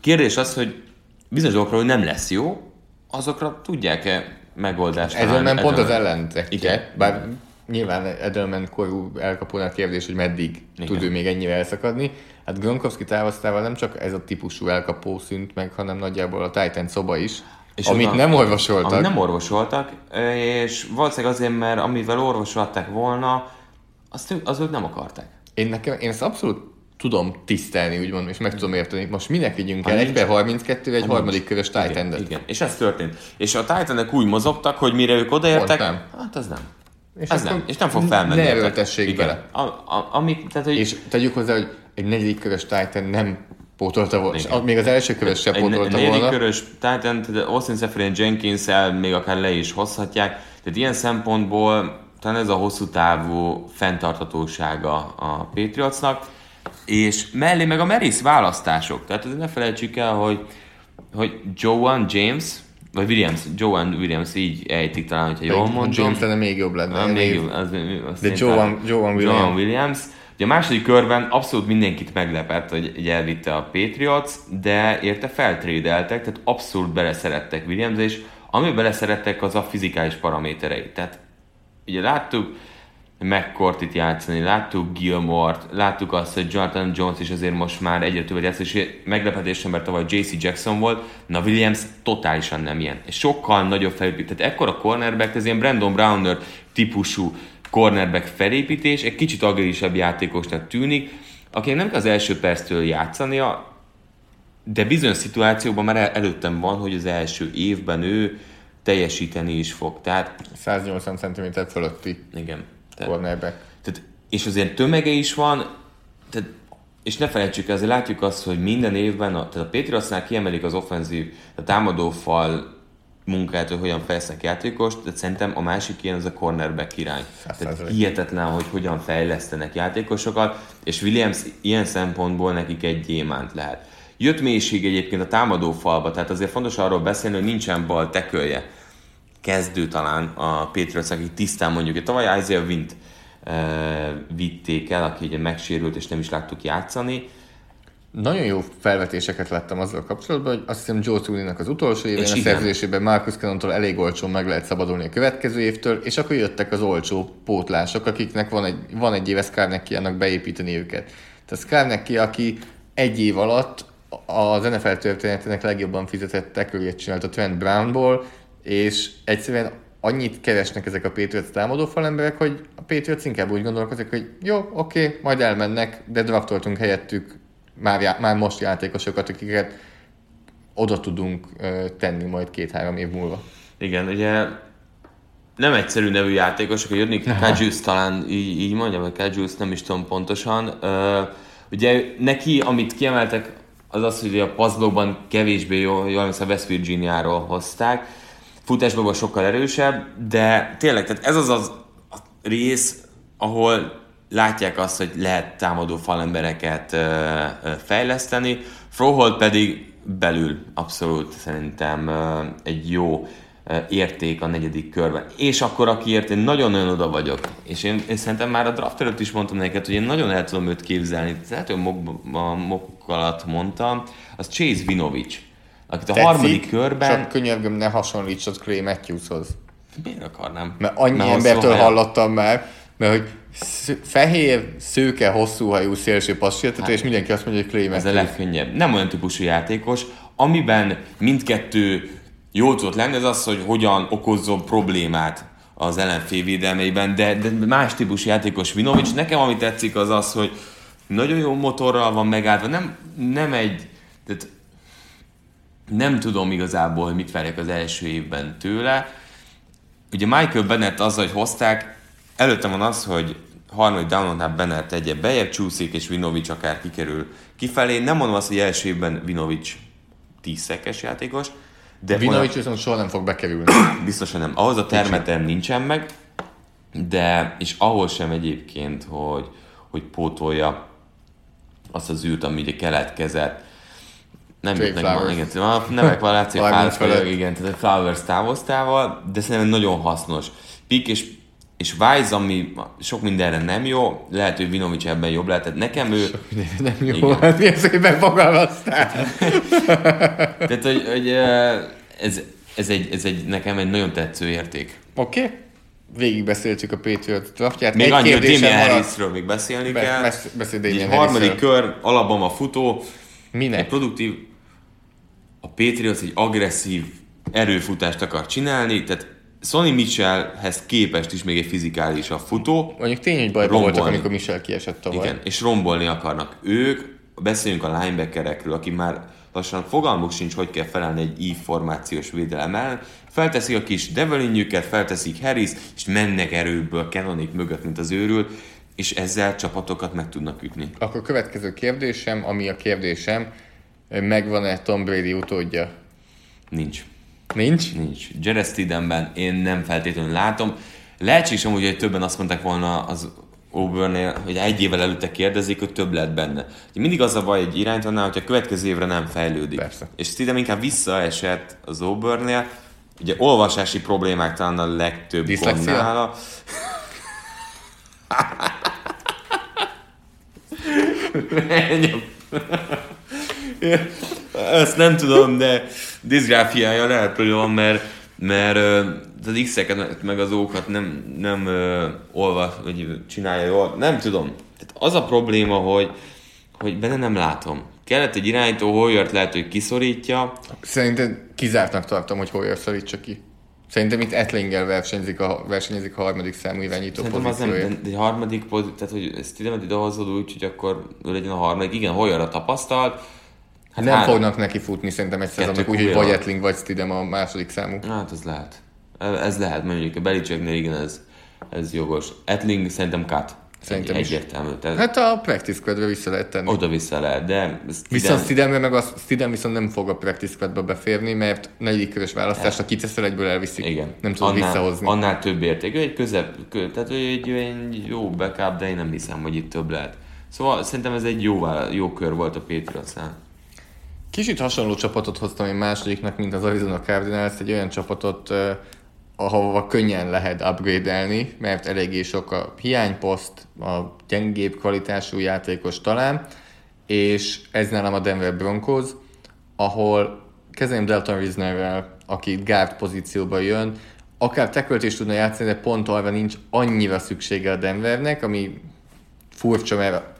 [SPEAKER 1] Kérdés az, hogy bizonyos dolgokra, hogy nem lesz jó, azokra tudják-e megoldást
[SPEAKER 2] Edelman pont az ellentetje. Bár nyilván Edelman korú elkapónak kérdés, hogy meddig
[SPEAKER 1] Igen.
[SPEAKER 2] tud ő még ennyire elszakadni. Hát Gronkowski távoztával nem csak ez a típusú elkapó szűnt meg, hanem nagyjából a Titan szoba is, és amit
[SPEAKER 1] oda-
[SPEAKER 2] nem olvasoltak.
[SPEAKER 1] Amit nem orvosoltak, és valószínűleg azért, mert amivel orvosolták volna, azt, ő- az ők nem akarták.
[SPEAKER 2] Én, nekem, én ezt abszolút tudom tisztelni, úgymond, és meg tudom érteni. Most minek vigyünk el?
[SPEAKER 1] nincs-
[SPEAKER 2] Egy per 32 egy
[SPEAKER 1] Ha
[SPEAKER 2] harmadik körös
[SPEAKER 1] Igen,
[SPEAKER 2] titan
[SPEAKER 1] igen, és ez történt. És a Titanek úgy mozogtak, hogy mire ők odaértek, hát az nem.
[SPEAKER 2] És
[SPEAKER 1] ez nem, és nem fog felmenni.
[SPEAKER 2] ne erőltessék bele.
[SPEAKER 1] A, a, ami, tehát, hogy
[SPEAKER 2] És tegyük hozzá, hogy egy negyedik körös Titan nem pótolta volna,
[SPEAKER 1] Igen.
[SPEAKER 2] még az első körös sem
[SPEAKER 1] egy,
[SPEAKER 2] pótolta
[SPEAKER 1] negyedik
[SPEAKER 2] volna.
[SPEAKER 1] körös Titan, tehát Austin Seferian jenkins még akár le is hozhatják. Tehát ilyen szempontból talán ez a hosszú távú fenntarthatósága a Patriotsnak, és mellé meg a merész választások. Tehát azért ne felejtsük el, hogy, hogy Joan James, vagy Williams, Joan Williams, így ejtik talán, hogyha jól
[SPEAKER 2] Még
[SPEAKER 1] mondom.
[SPEAKER 2] James lenne még jobb lenne.
[SPEAKER 1] Nem,
[SPEAKER 2] még
[SPEAKER 1] jó, az, az
[SPEAKER 2] De Joan- Joan Williams.
[SPEAKER 1] Joan Williams. Ugye a második körben abszolút mindenkit meglepett, hogy hogy elvitte a Patriots, de érte feltrédeltek, tehát abszolút beleszerettek Williams, és ami beleszerettek, az a fizikális paraméterei. Tehát ugye láttuk McCourtit játszani, láttuk Gilmore-t, láttuk azt, hogy Jonathan Jones is azért most már egyre többet játszik, és meglepetésen, mert tavaly JC Jackson volt, na Williams totálisan nem ilyen. És sokkal nagyobb felépítés. Tehát ekkora cornerback, ez ilyen Brandon Browner típusú cornerback felépítés, egy kicsit agrelisebb játékosnak tűnik, akinek nem kell az első perctől játszania, de bizonyos szituációban már el- előttem van, hogy az első évben ő teljesíteni is fog. Tehát
[SPEAKER 2] 180 cm fölötti
[SPEAKER 1] igen. Tehát,
[SPEAKER 2] cornerback.
[SPEAKER 1] tehát, és azért tömege is van, tehát, és ne felejtsük el, azért látjuk azt, hogy minden évben, a, tehát a Patriotsnál kiemelik az offenzív, a támadófal munkát, hogy hogyan fejlesznek játékost, de szerintem a másik ilyen az a cornerback irány. Tehát
[SPEAKER 2] százalék.
[SPEAKER 1] hihetetlen, hogy hogyan fejlesztenek játékosokat, és Williams ilyen szempontból nekik egy gyémánt lehet. Jött mélység egyébként a támadó falba, tehát azért fontos arról beszélni, hogy nincsen bal tekölje kezdő talán a Patriots, aki tisztán mondjuk, hogy tavaly Isaiah Wint uh, vitték el, aki ugye megsérült és nem is láttuk játszani,
[SPEAKER 2] Nagyon jó felvetéseket láttam azzal kapcsolatban, hogy azt hiszem Joe Tooney-nak az utolsó évén
[SPEAKER 1] És
[SPEAKER 2] a
[SPEAKER 1] igen.
[SPEAKER 2] szerződésében Marcus Cannontól elég olcsón meg lehet szabadulni a következő évtől, és akkor jöttek az olcsó pótlások, akiknek van egy, van egy éve Skarnecki annak beépíteni őket. Tehát Skarnecki, aki egy év alatt az NFL történetének legjobban fizetett tekőjét csinált a Trent Brownból, és egyszerűen annyit keresnek ezek a Patriots támadó falemberek, hogy a Patriots inkább úgy gondolkozik, hogy jó, oké, majd elmennek, de draftoltunk helyettük már, já- már most játékosokat, akiket oda tudunk ö, tenni majd két-három év múlva.
[SPEAKER 1] Igen, ugye nem egyszerű nevű játékosok, hogy jönni Kajus talán így, így mondjam, vagy Kajus, nem is tudom pontosan. Ö, ugye neki, amit kiemeltek, az az, hogy a puzzlóban kevésbé jó, jól emlékszem, West Virginiáról hozták. Futásban sokkal erősebb, de tényleg, tehát ez az az rész, ahol látják azt, hogy lehet támadó falembereket fejleszteni. Frohold pedig belül abszolút szerintem egy jó érték a negyedik körben. És akkor, akiért én nagyon-nagyon oda vagyok, és én, én szerintem már a draft előtt is mondtam neked, hogy én nagyon el tudom őt képzelni, lehet, hogy mok, a mok alatt mondtam, az Chase Vinovich, akit a harmadik körben...
[SPEAKER 2] Csak könyörgöm, ne hasonlítsad Clay Matthewshoz.
[SPEAKER 1] Miért akarnám?
[SPEAKER 2] Mert annyi
[SPEAKER 1] Mert
[SPEAKER 2] embertől
[SPEAKER 1] haja-
[SPEAKER 2] hallottam már, mert hogy Sz- fehér, szőke, hosszú hajú szélső passértető, és mindenki azt mondja, hogy Clay
[SPEAKER 1] Ez a
[SPEAKER 2] Matthews.
[SPEAKER 1] legkönnyebb. Nem olyan típusú játékos, amiben mindkettő jól tudott lenni, az az, hogy hogyan okozzon problémát az ellenfél védelmeiben, de, de más típusú játékos Vinovics. Nekem ami tetszik az az, hogy nagyon jó motorral van megállva, nem, nem egy, tehát nem tudom igazából, hogy mit várják az első évben tőle. Ugye Michael Bennett azzal, hogy hozták, előtte van az, hogy harmadik downonnál Bennett egyet bejebb csúszik, és Vinovics akár kikerül kifelé. Nem mondom azt, hogy első évben Vinovics 10 szekes játékos, de
[SPEAKER 2] Vinovics viszont soha nem fog bekerülni.
[SPEAKER 1] biztosan nem. Ahhoz a termetem nincsen meg, de, és ahhoz sem egyébként, hogy, hogy pótolja azt az űrt, ami ugye keletkezett. Nem
[SPEAKER 2] Trey
[SPEAKER 1] jutnak ma,
[SPEAKER 2] Flowers.
[SPEAKER 1] igen, a nevek van látszik,
[SPEAKER 2] 30
[SPEAKER 1] Flowers, igen, tehát a Flowers távoztával, de szerintem nagyon hasznos. Pik és, és Wise, ami sok mindenre nem jó, lehet, hogy Vinovics ebben jobb lehet, tehát nekem ő,
[SPEAKER 2] nem jó,
[SPEAKER 1] Igen.
[SPEAKER 2] hát milyen szépen fogalmaztál.
[SPEAKER 1] tehát hogy, hogy ez, ez, egy, ez egy, nekem egy nagyon tetsző érték.
[SPEAKER 2] Oké? Okay. Végigbeszéltük a Patriot draftját.
[SPEAKER 1] Még
[SPEAKER 2] Egy
[SPEAKER 1] annyi, hogy Damien. Harrisről még beszélni
[SPEAKER 2] Be-
[SPEAKER 1] kell.
[SPEAKER 2] besz- beszélj
[SPEAKER 1] Egy
[SPEAKER 2] Damien
[SPEAKER 1] harmadik
[SPEAKER 2] Harrisről.
[SPEAKER 1] kör, Alabama futó, egy
[SPEAKER 2] Minek?
[SPEAKER 1] produktív, a Patriots egy agresszív erőfutást akar csinálni, tehát Sonny Mitchellhez képest is még egy fizikális a futó,
[SPEAKER 2] Mondjuk tény, hogy bajban voltak, amikor Michel kiesett tavaly.
[SPEAKER 1] igen, és rombolni akarnak. Ők, beszéljünk a linebackerekről, aki már lassan fogalmuk sincs, hogy kell felelni egy I formációs védelem ellen. Felteszik a kis Develinjüket, felteszik Harris, és mennek erőből Canonik mögött, mint az őrült, és ezzel csapatokat meg tudnak ütni.
[SPEAKER 2] Akkor következő kérdésem, ami a kérdésem, megvan-e Tom Brady utódja?
[SPEAKER 1] Nincs.
[SPEAKER 2] Nincs?
[SPEAKER 1] Nincs. Jared Steedenben én nem feltétlenül látom. Lehetséges amúgy, hogy többen azt mondták volna az Auburnnél, hogy egy évvel előtte kérdezik, hogy több lett benne. Ugye mindig az a baj egy irányítónál, hogy a következő évre nem fejlődik.
[SPEAKER 2] Persze.
[SPEAKER 1] És Steedem inkább visszaesett az Auburnnél. Ugye olvasási problémák talán a legtöbb gond
[SPEAKER 2] Diszlexia?
[SPEAKER 1] nála. Ennyi. Ezt nem tudom, de diszgráfiája lehet, hogy van, mert, mert az X-eket meg az ókat nem, nem ö, olvas, vagy csinálja jól. Nem tudom. Tehát az a probléma, hogy, hogy benne nem látom. Kellett egy irányító, Hoyert lehet, hogy kiszorítja.
[SPEAKER 2] Szerintem kizártnak tartom, hogy Hoyer szorítsa ki. Szerintem itt Etlinger versenyzik a, versenyezik a harmadik számú irányító
[SPEAKER 1] Szerintem az nem, de egy harmadik pozíció, tehát hogy ide idehozod úgy, hogy akkor ő legyen a harmadik. Igen, Hoyer a tapasztalt. Hát
[SPEAKER 2] Nem
[SPEAKER 1] három-
[SPEAKER 2] fognak neki futni szerintem egy szezonnak, úgyhogy vagy Etling, vagy Stidem a második számú.
[SPEAKER 1] Hát ez lehet. Ez lehet, mondjuk a Belicseknél igen, ez, ez jogos. Etling szerintem cut.
[SPEAKER 2] Szerintem
[SPEAKER 1] egy. Egyértelmű. Tehát
[SPEAKER 2] Hát a practice squadre vissza lehet tenni.
[SPEAKER 1] oda-vissza lehet, de ez
[SPEAKER 2] Viszont
[SPEAKER 1] ide-
[SPEAKER 2] Stidemre meg az, Stidem viszont nem fog a practice squadba beférni, mert negyedik körös választásra kiteszel egyből elviszik.
[SPEAKER 1] igen.
[SPEAKER 2] Nem tudod
[SPEAKER 1] annál,
[SPEAKER 2] visszahozni.
[SPEAKER 1] Annál több érték. Ő egy közep, kö, tehát egy, egy jó backup, de én nem hiszem, hogy itt több lehet. Szóval szerintem ez egy jó, jó kör volt a Patriotsnál.
[SPEAKER 2] Kicsit hasonló csapatot hoztam én másodiknak, mint az Arizona Cardinals, egy olyan csapatot, ahova könnyen lehet upgrade-elni, mert eléggé sok a hiányposzt, a gyengébb kvalitású játékos talán, és ez nálam a Denver Broncos, ahol kezdeném Delton Risnerrel, aki guard pozícióba jön, akár tackle is tudna játszani, de pont arra nincs annyira szüksége a Denvernek, ami furcsa, mert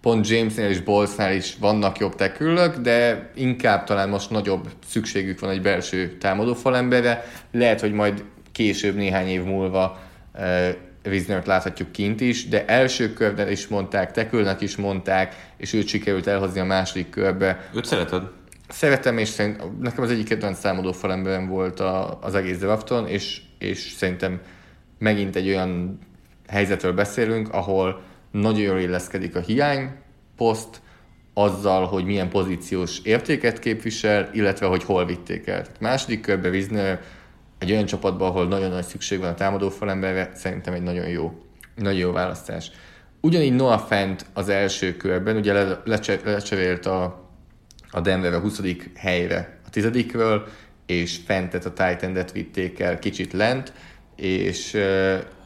[SPEAKER 2] pont Jamesnél és Bolsnál is vannak jobb tekülök, de inkább talán most nagyobb szükségük van egy belső támadó falemberre. Lehet, hogy majd később, néhány év múlva uh, Wisnert láthatjuk kint is, de első körben is mondták, tekülnek is mondták, és őt sikerült elhozni a második körbe.
[SPEAKER 1] Őt szereted?
[SPEAKER 2] Szeretem, és szerint, nekem az egyik kedvenc számadó falemberem volt a, az egész drafton, és, és szerintem megint egy olyan helyzetről beszélünk, ahol nagyon jól illeszkedik a hiány poszt, azzal, hogy milyen pozíciós értéket képvisel, illetve hogy hol vitték el. Második körbe Wisner egy olyan csapatban, ahol nagyon nagy szükség van a támadó falemberre, szerintem egy nagyon jó, nagyon jó választás. Ugyanígy Noah Fent az első körben, ugye le, lecse, lecserélt a, a Denver a 20. helyre a tizedikről, és Fentet a Titan-et vitték el kicsit lent, és,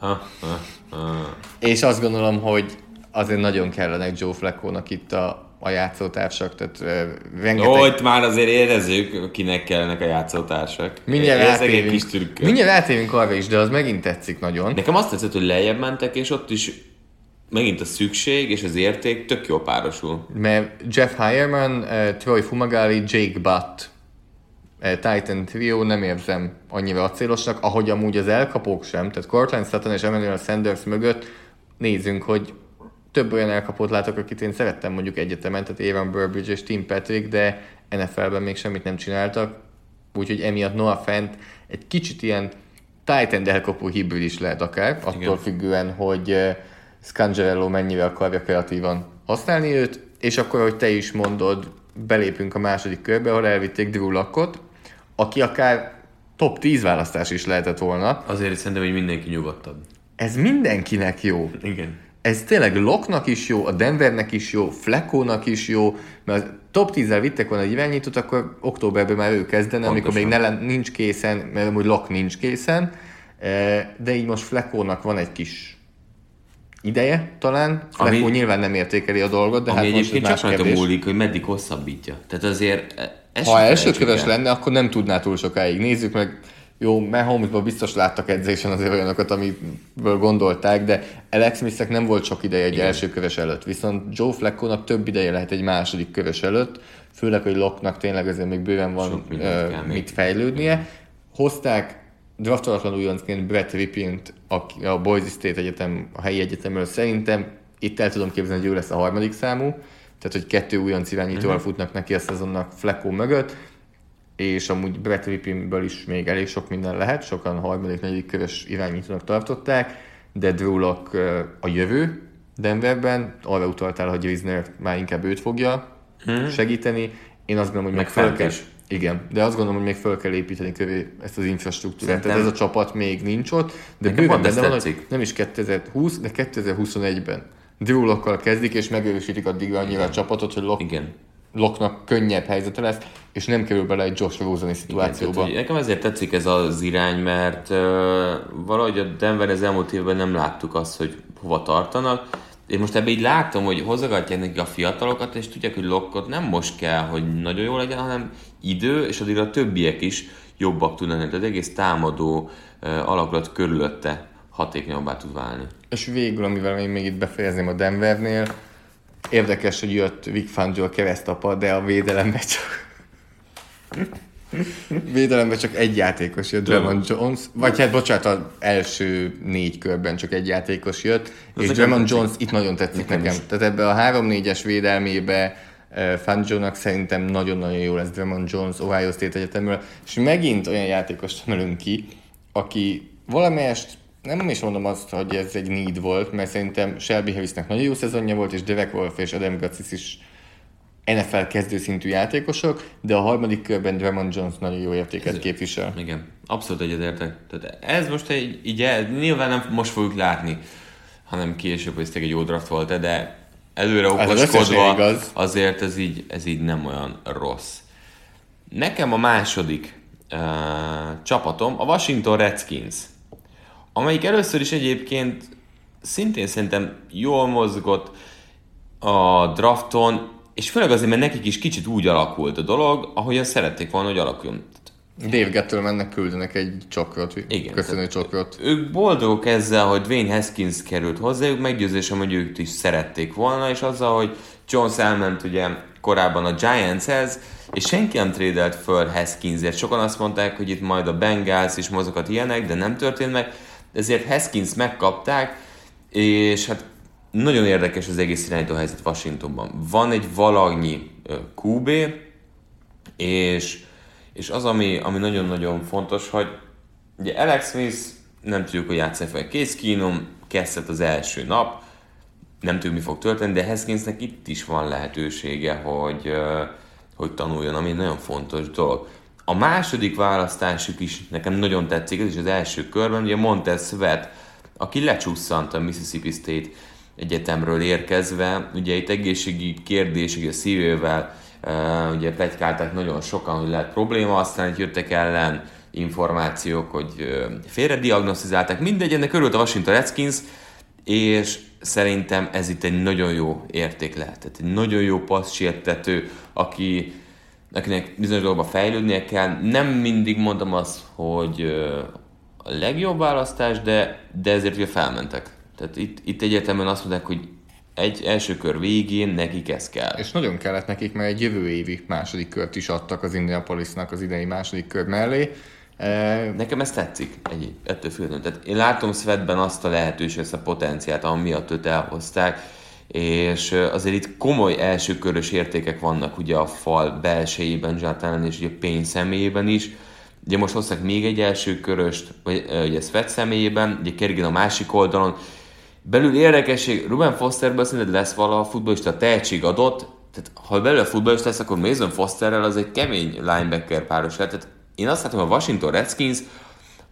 [SPEAKER 1] Ha, ha, ha.
[SPEAKER 2] és azt gondolom, hogy azért nagyon kellenek Joe Flacco-nak itt a, a játszótársak, tehát ö, rengeteg...
[SPEAKER 1] Jó, itt már azért érezzük, kinek kellenek a játszótársak.
[SPEAKER 2] Mindjárt
[SPEAKER 1] Érzek egy
[SPEAKER 2] rátérünk,
[SPEAKER 1] kis trükköt.
[SPEAKER 2] mindjárt rátérünk arra is, de az megint tetszik nagyon.
[SPEAKER 1] Nekem azt tetszett, hogy lejjebb mentek, és ott is megint a szükség és az érték tök jól párosul.
[SPEAKER 2] Mert Jeff Hireman, uh, Troy Fumagalli, Jake Butt, uh, Titan Trio nem érzem annyira acélosnak, ahogy amúgy az elkapók sem, tehát Cortland Sutton és Emmanuel Sanders mögött nézzünk, hogy több olyan elkapót látok, akit én szerettem mondjuk egyetemen, tehát Aaron Burbridge és Tim Patrick, de NFL-ben még semmit nem csináltak, úgyhogy emiatt Noah Fent egy kicsit ilyen Titan elkapó hibrid is lehet akár, attól Igen. függően, hogy uh, Scangerello mennyire akarja kreatívan használni őt, és akkor, hogy te is mondod, belépünk a második körbe, ahol elvitték Drew Lockot, aki akár top 10 választás is lehetett volna.
[SPEAKER 1] Azért szerintem, hogy mindenki nyugodtabb.
[SPEAKER 2] Ez mindenkinek jó.
[SPEAKER 1] Igen.
[SPEAKER 2] Ez tényleg Locknak is jó, a Denvernek is jó, Fleckónak is jó, mert top 10-zel vittek volna egy irányítót, akkor októberben már ő kezdene, amikor még ne, nincs készen, mert amúgy Lock nincs készen, eh, de így most Fleckónak van egy kis ideje talán. Flecko nyilván nem értékeli a dolgot, de
[SPEAKER 1] ami
[SPEAKER 2] hát
[SPEAKER 1] egyébként csak rajta múlik, hogy meddig hosszabbítja. Tehát azért
[SPEAKER 2] ez Ha elsőköves lenne, akkor nem tudná túl sokáig. Nézzük meg, jó, Mahomesban biztos láttak edzésen azért olyanokat, amiből gondolták, de Alex smith nem volt sok ideje egy Igen. első köves előtt, viszont Joe Fleckónak több ideje lehet egy második köves előtt, főleg, hogy Locknak tényleg azért még bőven van uh, mit fejlődnie. Hozták draftolatlan újoncként Brett Rippint, a, a Boise State Egyetem, a helyi egyetemről szerintem itt el tudom képzelni, hogy ő lesz a harmadik számú, tehát hogy kettő újonc irányítóval uh-huh. futnak neki a szezonnak Flecko mögött, és amúgy Brett Rippinből is még elég sok minden lehet, sokan harmadik, negyedik köves irányítónak tartották, de Drew Lock a jövő Denverben, arra utaltál, hogy Rizner már inkább őt fogja uh-huh. segíteni, én azt gondolom, hogy meg, meg fel kell, igen, de azt gondolom, hogy még fel kell építeni köré ezt az infrastruktúrát. Tehát ez a csapat még nincs ott, de bőven benne van, hogy nem is 2020, de 2021-ben. Drew kezdik, és megősítik addig annyira a csapatot, hogy Lock, Igen. Locknak könnyebb helyzete lesz, és nem kerül bele egy Josh rosen szituációba. Igen,
[SPEAKER 1] tehát, nekem ezért tetszik ez az irány, mert uh, valahogy a Denver az elmúlt évben nem láttuk azt, hogy hova tartanak, én most ebbe így látom, hogy hozzágatják nekik a fiatalokat, és tudják, hogy Lockot nem most kell, hogy nagyon jó legyen, hanem idő, és addig a többiek is jobbak tudnak lenni. Az egész támadó uh, alakulat körülötte hatékonyabbá tud válni.
[SPEAKER 2] És végül, amivel én még itt befejezném a Denvernél, érdekes, hogy jött Vic Fangio keresztapa, de a védelembe csak Védelemben csak egy játékos jött, Drummond Jones, vagy hát bocsánat, az első négy körben csak egy játékos jött, Az és Drummond Jones itt nagyon tetszik nekem. nekem. Tehát ebbe a 3-4-es védelmébe uh, Fangio-nak szerintem nagyon-nagyon jó lesz Drummond Jones Ohio State Egyetemről, és megint olyan játékost emelünk ki, aki valamelyest nem is mondom azt, hogy ez egy need volt, mert szerintem Shelby Harrisnek nagyon jó szezonja volt, és Derek Wolf és Adam Gatsis is NFL kezdőszintű játékosok, de a harmadik körben Drummond Jones nagyon jó értéket ez, képvisel.
[SPEAKER 1] Igen, abszolút egyetértek. Tehát ez most egy, így el, nyilván nem most fogjuk látni, hanem később, hogy ez egy jó draft volt, de előre okoskodva az azért ez így, ez így nem olyan rossz. Nekem a második uh, csapatom a Washington Redskins, amelyik először is egyébként szintén szerintem jól mozgott a drafton, és főleg azért, mert nekik is kicsit úgy alakult a dolog, ahogyan szerették volna, hogy alakuljon.
[SPEAKER 2] Dave Gettlemannek küldenek egy csokrot, Igen, köszönő csokrot.
[SPEAKER 1] Ők boldogok ezzel, hogy Dwayne Haskins került hozzájuk, meggyőzésem, hogy ők is szerették volna, és azzal, hogy Jones elment ugye korábban a Giantshez, és senki nem trédelt föl Haskinsért. Sokan azt mondták, hogy itt majd a Bengals is mozogat ilyenek, de nem történt meg, ezért Haskins megkapták, és hát nagyon érdekes az egész irányító helyzet Washingtonban. Van egy valagnyi QB, és, és az, ami, ami nagyon-nagyon fontos, hogy ugye Alex Smith nem tudjuk, hogy játszani fel. Case Keenum kezdett az első nap, nem tudjuk, mi fog történni, de Haskinsnek itt is van lehetősége, hogy, hogy tanuljon, ami nagyon fontos dolog. A második választásuk is nekem nagyon tetszik, ez is az első körben, ugye Montez Sweat, aki lecsusszant a Mississippi State egyetemről érkezve, ugye itt egészségi kérdések a szívével, uh, ugye plegykálták nagyon sokan, hogy lehet probléma, aztán jöttek ellen információk, hogy uh, félre diagnosztizálták, mindegy, ennek örült a Washington Redskins, és szerintem ez itt egy nagyon jó érték lehet. Tehát egy nagyon jó passzsértető, aki akinek bizonyos dolgokban fejlődnie kell. Nem mindig mondom azt, hogy a legjobb választás, de, de ezért ugye felmentek. Tehát itt, itt egyértelműen azt mondják, hogy egy első kör végén nekik ez kell.
[SPEAKER 2] És nagyon kellett nekik, mert egy jövő évi második kört is adtak az Indianapolisnak az idei második kör mellé.
[SPEAKER 1] E... Nekem ez tetszik, egy, ettől függetlenül. Tehát én látom Svetben azt a lehetőséget, ezt a potenciát, ami miatt őt elhozták, és azért itt komoly elsőkörös értékek vannak ugye a fal belsejében, Jonathan és ugye Pény személyében is. Ugye most hoztak még egy első köröst, vagy ugye Svet személyében, ugye Kerrigan a másik oldalon, Belül érdekesség, Ruben Fosterből szerinted lesz vala futbolista tehetség adott, tehát ha belőle futballista lesz, akkor Mason Fosterrel az egy kemény linebacker páros lehet. Tehát én azt látom, a Washington Redskins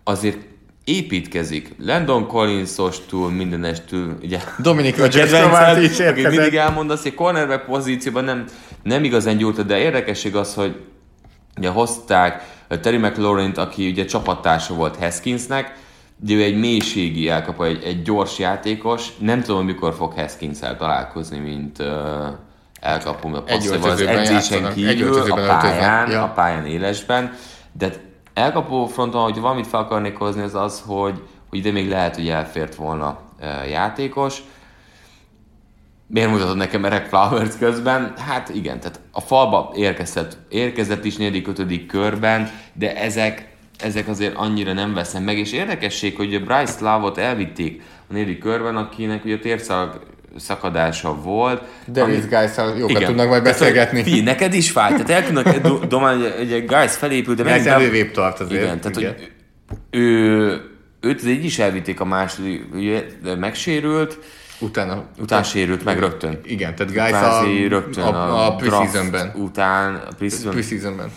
[SPEAKER 1] azért építkezik. Landon Collins-ostól, mindenestől, ugye
[SPEAKER 2] Dominik Rodgers is
[SPEAKER 1] érkezett. mindig elmondasz, hogy cornerback pozícióban nem, nem igazán gyújtott, de érdekesség az, hogy ugye hozták Terry McLaurin-t, aki ugye csapattársa volt Haskinsnek, de ő egy mélységi elkapó, egy, egy gyors játékos. Nem tudom, mikor fog haskins találkozni, mint uh, elkapó, mert passzív az edzésen kívül, a pályán, ja. a pályán élesben. De elkapó fronton, hogy valamit fel akarnék hozni, az az, hogy, hogy ide még lehet, hogy elfért volna uh, játékos. Miért mutatod nekem Erek Flowers közben? Hát igen, tehát a falba érkezett, érkezett is negyedik, ötödik körben, de ezek ezek azért annyira nem veszem meg, és érdekesség, hogy a Bryce Love-ot elvitték a négy körben, akinek ugye térszak szakadása volt.
[SPEAKER 2] De ami... Guys-szal jókat igen. tudnak majd beszélgetni.
[SPEAKER 1] Fi, neked is fáj, tehát el tudnak domálni, hogy egy Guys felépül, de
[SPEAKER 2] megint... elővébb tart azért.
[SPEAKER 1] Igen, tehát igen. hogy ő, őt így is elvitték a második, ugye, megsérült,
[SPEAKER 2] Utána,
[SPEAKER 1] után sérült meg rögtön.
[SPEAKER 2] Igen, tehát Guys a,
[SPEAKER 1] rögtön a, a, a
[SPEAKER 2] preseasonben.
[SPEAKER 1] Után, a preseason,
[SPEAKER 2] preseasonben.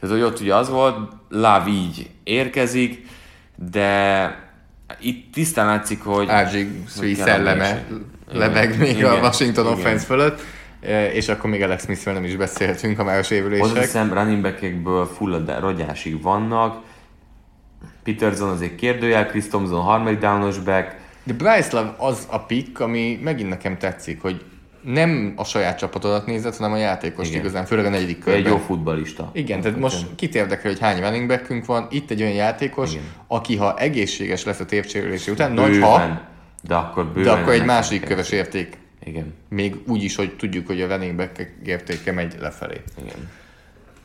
[SPEAKER 1] Tehát, hogy ott ugye az volt, Láv így érkezik, de itt tisztán látszik, hogy...
[SPEAKER 2] RG3 szelleme lebeg még igen, a Washington igen. offense fölött, és akkor még Alex smith nem is beszélhetünk, a már sérülések.
[SPEAKER 1] Azt hiszem, running back-ekből rogyásig vannak. Peterson azért kérdőjel, Chris Thompson harmadik downos back.
[SPEAKER 2] De Bryce Love az a pick, ami megint nekem tetszik, hogy nem a saját csapatodat nézett, hanem a játékos igazán, főleg a negyedik körben.
[SPEAKER 1] Egy jó futbalista.
[SPEAKER 2] Igen, tehát most kit érdekel, hogy hány running backünk van. Itt egy olyan játékos, Igen. aki ha egészséges lesz a tépcsérülése után, nagy ha,
[SPEAKER 1] de akkor,
[SPEAKER 2] de akkor egy második köves érték.
[SPEAKER 1] Igen.
[SPEAKER 2] Még úgy is, hogy tudjuk, hogy a running back értéke megy lefelé.
[SPEAKER 1] Igen.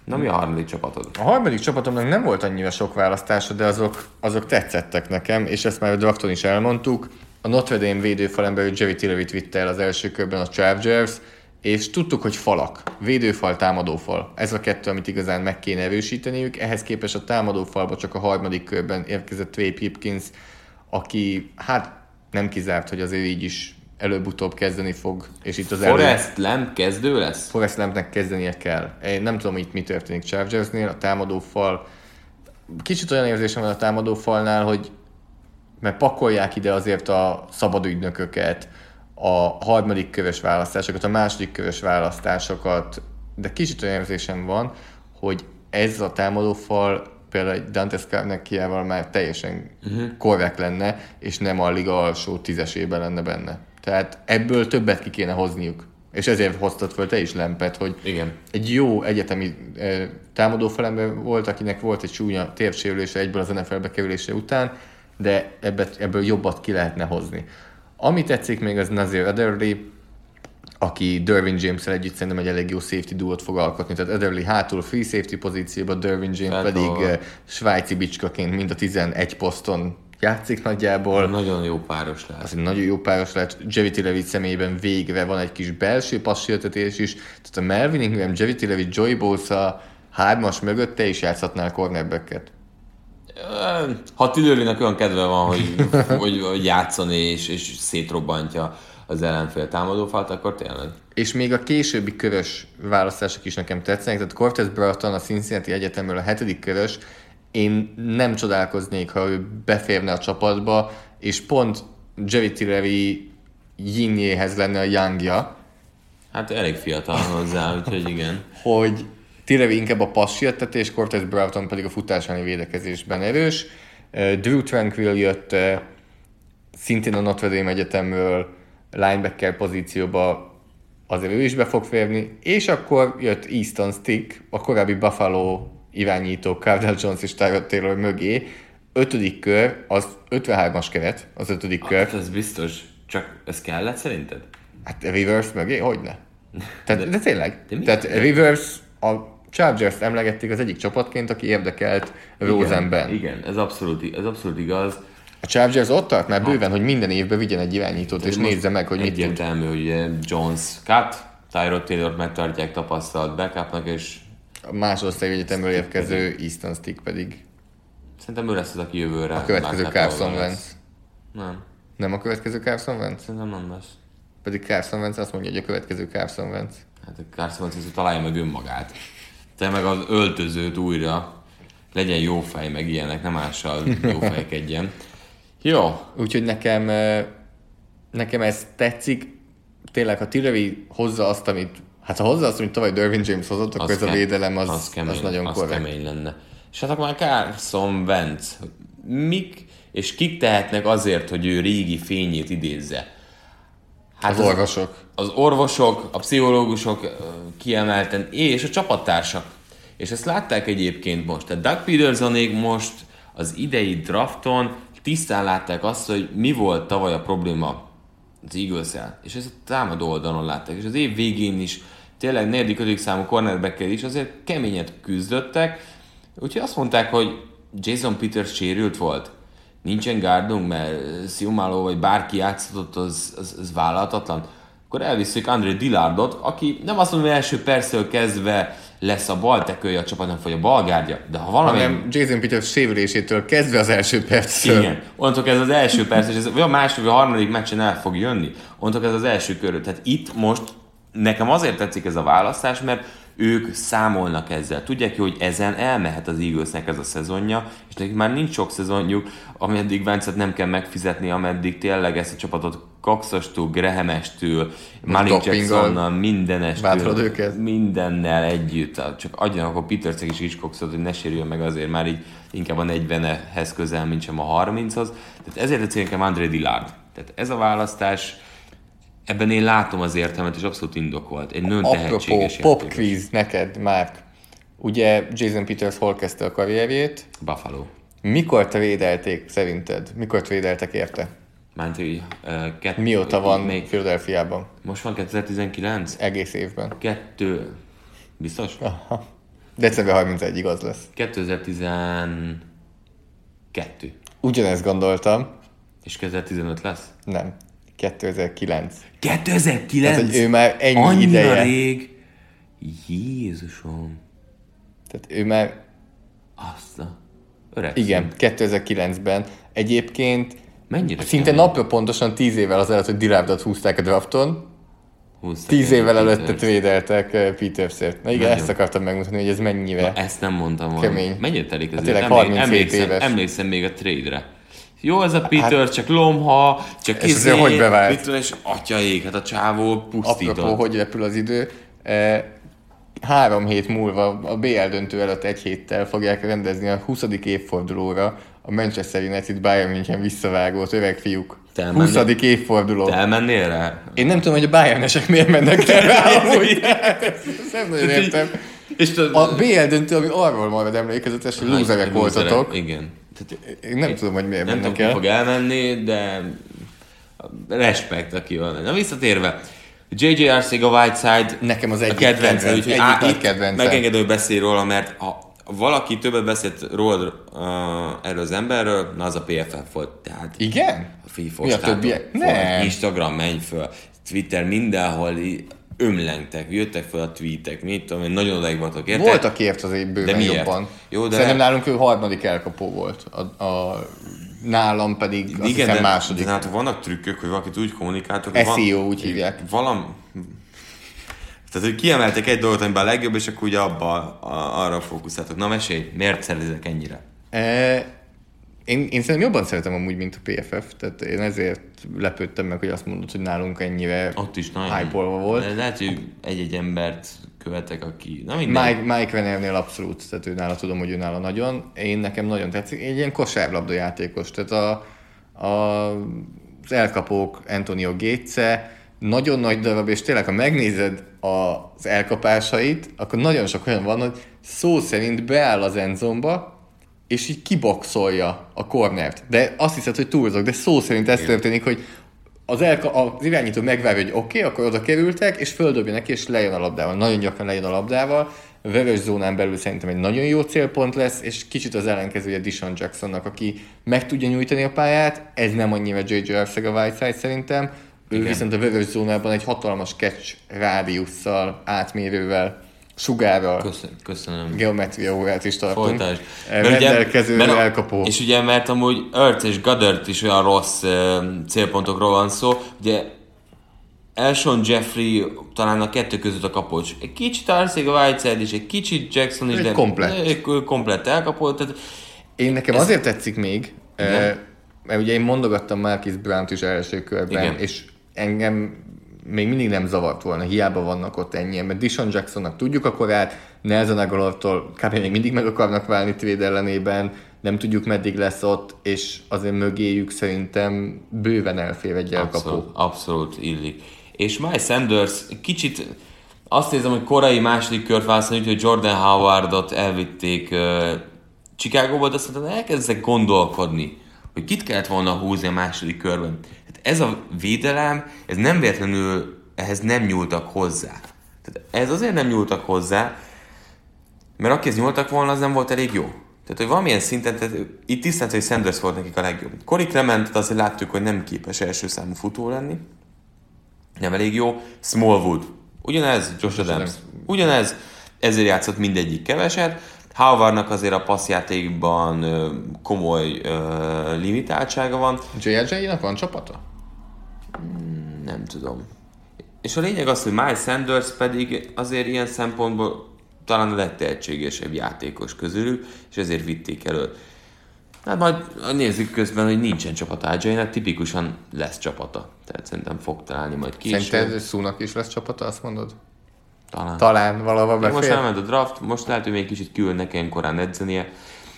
[SPEAKER 1] Na mi a harmadik csapatod?
[SPEAKER 2] A harmadik csapatomnak nem volt annyira sok választása, de azok, azok tetszettek nekem, és ezt már a drafton is elmondtuk a Notre Dame védőfalen belül Jerry Tillerit vitte el az első körben a Chargers, és tudtuk, hogy falak, védőfal, támadófal. Ez a kettő, amit igazán meg kéne erősíteniük. Ehhez képest a támadófalba csak a harmadik körben érkezett Trey Pipkins, aki hát nem kizárt, hogy azért így is előbb-utóbb kezdeni fog, és itt az
[SPEAKER 1] Forrest elő... Lamp kezdő lesz?
[SPEAKER 2] Forrest Lampnek kezdenie kell. Én nem tudom, itt mi történik Chargersnél, a támadófal. Kicsit olyan érzésem van a támadófalnál, hogy mert pakolják ide azért a szabadügynököket, a harmadik köves választásokat, a második köves választásokat, de kicsit olyan érzésem van, hogy ez a támadófal például egy Dante Scarnecchiával már teljesen uh-huh. korrekt lenne, és nem a liga alsó tízesében lenne benne. Tehát ebből többet ki kéne hozniuk. És ezért hoztad föl te is Lempet, hogy
[SPEAKER 1] Igen.
[SPEAKER 2] egy jó egyetemi eh, támadófalember volt, akinek volt egy csúnya térsérülése egyből az NFL-be kerülése után, de ebből, ebből jobbat ki lehetne hozni. Ami tetszik még az Nazir Ederly, aki Dervin james együtt szerintem egy elég jó safety duót fog alkotni. Tehát Ederly hátul free safety pozícióban, Dervin James hát pedig a... svájci bicskaként mind a 11 poszton játszik nagyjából.
[SPEAKER 1] Nagyon jó páros lehet.
[SPEAKER 2] Az egy nagyon jó páros lehet. Javity Levitt személyében végre van egy kis belső passzsértetés is. Tehát a Melvin Ingram, Javity Levitt, Joy Bosa hármas mögötte is játszhatnál cornerbacket.
[SPEAKER 1] Ha Tillőrinek olyan kedve van, hogy, hogy, hogy játszani és, és szétrobbantja az ellenfél támadófalt, akkor tényleg.
[SPEAKER 2] És még a későbbi körös választások is nekem tetszenek, tehát Cortez Broughton a Cincinnati Egyetemről a hetedik körös, én nem csodálkoznék, ha ő beférne a csapatba, és pont Jerry Tilevi Yinjéhez lenne a youngja.
[SPEAKER 1] Hát elég fiatal hozzá, úgyhogy igen.
[SPEAKER 2] hogy Tilevi inkább a passzsietetés, Cortez Broughton pedig a futásáni védekezésben erős. Drew Tranquil jött szintén a Notre Dame Egyetemről linebacker pozícióba, azért ő is be fog férni, és akkor jött Easton Stick, a korábbi Buffalo irányító Cardell Jones és Tyrod Taylor mögé, ötödik kör, az 53-as keret, az ötödik kör.
[SPEAKER 1] Hát ez biztos. Csak ez kellett szerinted?
[SPEAKER 2] Hát Rivers mögé, hogyne? Tehát, de, de tényleg.
[SPEAKER 1] de mi?
[SPEAKER 2] Tehát Rivers, a Chargers emlegették az egyik csapatként, aki érdekelt Rosenben.
[SPEAKER 1] Igen, ez abszolút, ez abszolút igaz.
[SPEAKER 2] A Chargers ott tart már bőven, hogy minden évben vigyen egy irányítót, és nézze meg, hogy mit tud.
[SPEAKER 1] Egyértelmű, hogy ugye Jones cut, Tyrod taylor megtartják tapasztalt backupnak, és
[SPEAKER 2] A másodosztály egyetemről érkező Easton Stick pedig.
[SPEAKER 1] szerintem ő lesz az, aki jövőre.
[SPEAKER 2] A következő Carson. Wentz.
[SPEAKER 1] Nem,
[SPEAKER 2] Nem a következő Carson Wentz?
[SPEAKER 1] szerintem nem lesz.
[SPEAKER 2] Pedig Carson Wentz azt mondja, hogy a következő Carson Wentz.
[SPEAKER 1] Hát a Carson Wentz azért találja meg önmagát. Te meg az öltözőt újra. Legyen jó fej, meg ilyenek, nem ással jó fejkedjen. Jó,
[SPEAKER 2] Úgyhogy nekem, nekem ez tetszik. Tényleg, ha Tillery hozza azt, amit Hát ha hozza azt, amit tavaly Dervin James hozott, akkor ez a védelem az,
[SPEAKER 1] az, kemény,
[SPEAKER 2] az nagyon
[SPEAKER 1] az
[SPEAKER 2] korrekt.
[SPEAKER 1] kemény lenne. És hát akkor már Carson Wentz, mik és kik tehetnek azért, hogy ő régi fényét idézze? Hát
[SPEAKER 2] Az orvosok.
[SPEAKER 1] Az orvosok, a pszichológusok kiemelten, és a csapattársak. És ezt látták egyébként most. Tehát Doug Petersonék most az idei drafton tisztán látták azt, hogy mi volt tavaly a probléma az eagles és ezt a támadó oldalon látták. És az év végén is tényleg negyedik, ötödik számú cornerback is azért keményet küzdöttek, úgyhogy azt mondták, hogy Jason Peters sérült volt. Nincsen gárdunk, mert Siumalo vagy bárki játszott, az, az, az vállalhatatlan. Akkor elviszük André Dillardot, aki nem azt mondom, hogy első perctől kezdve lesz a bal tekője a csapatnak, vagy a balgárdja, de ha valami...
[SPEAKER 2] Hanem Jason Peters sérülésétől kezdve az első perctől.
[SPEAKER 1] Igen. Onnantól ez az első perc, és ez vagy a második, vagy a harmadik meccsen el fog jönni. Onnantól ez az első kör. Tehát itt most nekem azért tetszik ez a választás, mert ők számolnak ezzel. Tudják ki, hogy ezen elmehet az Eaglesnek ez a szezonja, és nekik már nincs sok szezonjuk, ameddig Vencet nem kell megfizetni, ameddig tényleg ezt a csapatot Coxostól, Grahamestől, Malik Jacksonnal, mindenestől, mindennel együtt, csak adjanak a Petersek is Hitchcockot, hogy ne sérüljön meg azért már így inkább a 40-hez közel, mint sem a 30-hoz. Tehát ezért tetszik nekem André Dillard. Tehát ez a választás, ebben én látom az értelmet, és abszolút indokolt. Egy nagyon tehetséges
[SPEAKER 2] pop
[SPEAKER 1] játékos.
[SPEAKER 2] quiz neked, Márk. Ugye Jason Peters hol kezdte a karrierjét?
[SPEAKER 1] Buffalo.
[SPEAKER 2] Mikor te védelték szerinted? Mikor védeltek érte?
[SPEAKER 1] Mánt, hogy uh, kett,
[SPEAKER 2] Mióta van
[SPEAKER 1] Még,
[SPEAKER 2] Philadelphiában?
[SPEAKER 1] most van 2019?
[SPEAKER 2] Egész évben.
[SPEAKER 1] Kettő... Biztos?
[SPEAKER 2] Aha. December 31-ig az lesz.
[SPEAKER 1] 2012.
[SPEAKER 2] Ugyanezt gondoltam.
[SPEAKER 1] És 2015 lesz?
[SPEAKER 2] Nem. 2009.
[SPEAKER 1] 2009?
[SPEAKER 2] Tehát, hogy ő már ennyi
[SPEAKER 1] Annyira
[SPEAKER 2] ideje.
[SPEAKER 1] rég. Jézusom.
[SPEAKER 2] Tehát ő már,
[SPEAKER 1] Azt a...
[SPEAKER 2] Igen, 2009-ben. Egyébként
[SPEAKER 1] Mennyire
[SPEAKER 2] szinte
[SPEAKER 1] kemény.
[SPEAKER 2] napra pontosan 10 évvel azelőtt, hogy Dirábdat húzták a drafton,
[SPEAKER 1] Húztak
[SPEAKER 2] 10
[SPEAKER 1] egy
[SPEAKER 2] évvel előtte
[SPEAKER 1] Peters.
[SPEAKER 2] védeltek eh, Petersért. Na igen,
[SPEAKER 1] Nagyon.
[SPEAKER 2] ezt akartam megmutatni, hogy ez mennyire.
[SPEAKER 1] Ezt nem mondtam volna.
[SPEAKER 2] Kemény.
[SPEAKER 1] Mennyire telik az
[SPEAKER 2] Hát tényleg
[SPEAKER 1] Emlé-
[SPEAKER 2] 37
[SPEAKER 1] emlékszem,
[SPEAKER 2] éves.
[SPEAKER 1] Emlékszem még a trade-re. Jó ez a Peter, csak lomha, csak
[SPEAKER 2] És azért hogy bevált?
[SPEAKER 1] mit tudom, és atyaik, hát a csávó pusztított.
[SPEAKER 2] Apropó, hogy repül az idő. eh, Három hét múlva, a BL döntő előtt egy héttel fogják rendezni a 20. évfordulóra a Manchester United Bayern München visszavágót, öreg fiúk.
[SPEAKER 1] Te elmennél?
[SPEAKER 2] 20. évforduló.
[SPEAKER 1] Te elmennél rá?
[SPEAKER 2] Én nem tudom, hogy a Bayernesek miért mennek el rá, amúgy. Ezt nem nagyon értem.
[SPEAKER 1] És
[SPEAKER 2] A BL döntő, ami arról marad emlékezetes, hogy lúzerek voltatok.
[SPEAKER 1] Igen. Tehát,
[SPEAKER 2] Én nem tudom, hogy miért
[SPEAKER 1] nem tudom,
[SPEAKER 2] mennek
[SPEAKER 1] ki
[SPEAKER 2] el.
[SPEAKER 1] fog elmenni, de respekt, aki van. Na visszatérve, J.J. Arcega-Whiteside
[SPEAKER 2] Nekem az egyik
[SPEAKER 1] kedvenc,
[SPEAKER 2] kedvenc,
[SPEAKER 1] úgyhogy á, itt
[SPEAKER 2] kedvencem.
[SPEAKER 1] megengedő beszél róla, mert ha valaki többet beszélt rólad uh, erről az emberről, na az a PFF volt. Tehát
[SPEAKER 2] Igen?
[SPEAKER 1] a FIFA
[SPEAKER 2] Mi a többiek? Nem.
[SPEAKER 1] Instagram menj föl, Twitter mindenhol ömlengtek, jöttek fel a tweetek, mit tudom én, nagyon odaig voltak, érted?
[SPEAKER 2] Volt, aki ért azért bőven
[SPEAKER 1] De miért?
[SPEAKER 2] jobban.
[SPEAKER 1] Jó, de-
[SPEAKER 2] Szerintem nálunk ő harmadik elkapó volt. A, a, nálam pedig azt
[SPEAKER 1] Igen,
[SPEAKER 2] hiszem
[SPEAKER 1] de,
[SPEAKER 2] második.
[SPEAKER 1] de hát vannak trükkök, hogy valakit úgy kommunikáltok, hogy
[SPEAKER 2] SEO úgy hívják.
[SPEAKER 1] Valam... Tehát, hogy kiemeltek egy dolgot, amiben a legjobb, és akkor ugye abba, a, arra fókuszáltok. Na mesélj, miért szerezek ennyire?
[SPEAKER 2] E, én, én szerintem jobban szeretem amúgy, mint a PFF, tehát én ezért lepődtem meg, hogy azt mondod, hogy nálunk ennyire
[SPEAKER 1] Ott is nagyon...
[SPEAKER 2] hype volt.
[SPEAKER 1] De Lehet, hogy egy-egy embert követek, aki... Na minden.
[SPEAKER 2] Mike, Mike Rennernél abszolút, tehát ő nála tudom, hogy ő nála nagyon. Én nekem nagyon tetszik. Egy ilyen kosárlabda játékos, tehát a, a, az elkapók Antonio Gates nagyon nagy darab, és tényleg, ha megnézed az elkapásait, akkor nagyon sok olyan van, hogy szó szerint beáll az endzomba, és így kiboxolja a cornert. De azt hiszed, hogy túlzok, de szó szerint ez történik, hogy az, elka, az irányító megvárja, hogy oké, okay, akkor oda kerültek, és földobja neki, és lejön a labdával. Nagyon gyakran lejön a labdával. A vörös zónán belül szerintem egy nagyon jó célpont lesz, és kicsit az ellenkezője Dishon Jacksonnak, aki meg tudja nyújtani a pályát, ez nem annyira J.J. Arceg a Whiteside szerintem, ő
[SPEAKER 1] Igen.
[SPEAKER 2] viszont a vörös zónában egy hatalmas catch rádiusszal, átmérővel, sugárral,
[SPEAKER 1] Köszönöm. köszönöm.
[SPEAKER 2] geometria órát is tartunk.
[SPEAKER 1] Folytasd.
[SPEAKER 2] Eh, Rendelkező
[SPEAKER 1] mert,
[SPEAKER 2] elkapó.
[SPEAKER 1] És ugye, mert amúgy Earth és Goddard is olyan rossz uh, célpontokról van szó, ugye Elson Jeffrey talán a kettő között a kapocs. Egy kicsit Arcega Whiteside és egy kicsit Jackson is,
[SPEAKER 2] Egy
[SPEAKER 1] de
[SPEAKER 2] komplett.
[SPEAKER 1] Komplett elkapó, tehát
[SPEAKER 2] Én nekem
[SPEAKER 1] Ez-
[SPEAKER 2] azért tetszik még, eh, mert ugye én mondogattam Marcus Brown-t is első körben,
[SPEAKER 1] Igen.
[SPEAKER 2] és engem még mindig nem zavart volna, hiába vannak ott ennyien, mert Dishon Jacksonnak tudjuk a korát, Nelson Aguilar-tól kb. még mindig meg akarnak válni trade ellenében, nem tudjuk meddig lesz ott, és azért mögéjük szerintem bőven elfér egy elkapó.
[SPEAKER 1] abszolút, abszolút illik. És Miles Sanders kicsit azt érzem, hogy korai második kört választani, úgyhogy Jordan Howardot elvitték uh, Chicagóba, de aztán elkezdek gondolkodni, hogy kit kellett volna húzni a második körben. Ez a védelem, ez nem véletlenül, ehhez nem nyúltak hozzá. Tehát ez azért nem nyúltak hozzá, mert akihez nyúltak volna, az nem volt elég jó. Tehát, hogy valamilyen szinten, tehát itt tisztelt, hogy Sanders volt nekik a legjobb. Cory Clementet azért láttuk, hogy nem képes első számú futó lenni. Nem elég jó. Smallwood. Ugyanez, Josh Adams. Ugyanez, ezért játszott mindegyik keveset. Howardnak azért a passzjátékban komoly ö, limitáltsága van.
[SPEAKER 2] JJ-nak van csapata?
[SPEAKER 1] Nem tudom. És a lényeg az, hogy Miles Sanders pedig azért ilyen szempontból talán a legtehetségesebb játékos közülük, és ezért vitték elő. Hát majd nézzük közben, hogy nincsen csapata aj tipikusan lesz csapata. Tehát szerintem fog találni majd később.
[SPEAKER 2] Szerinted Szúnak is lesz csapata, azt mondod?
[SPEAKER 1] talán.
[SPEAKER 2] Talán valahol
[SPEAKER 1] Még most
[SPEAKER 2] befér.
[SPEAKER 1] elment a draft, most lehet, hogy még kicsit külnek ilyen korán edzenie.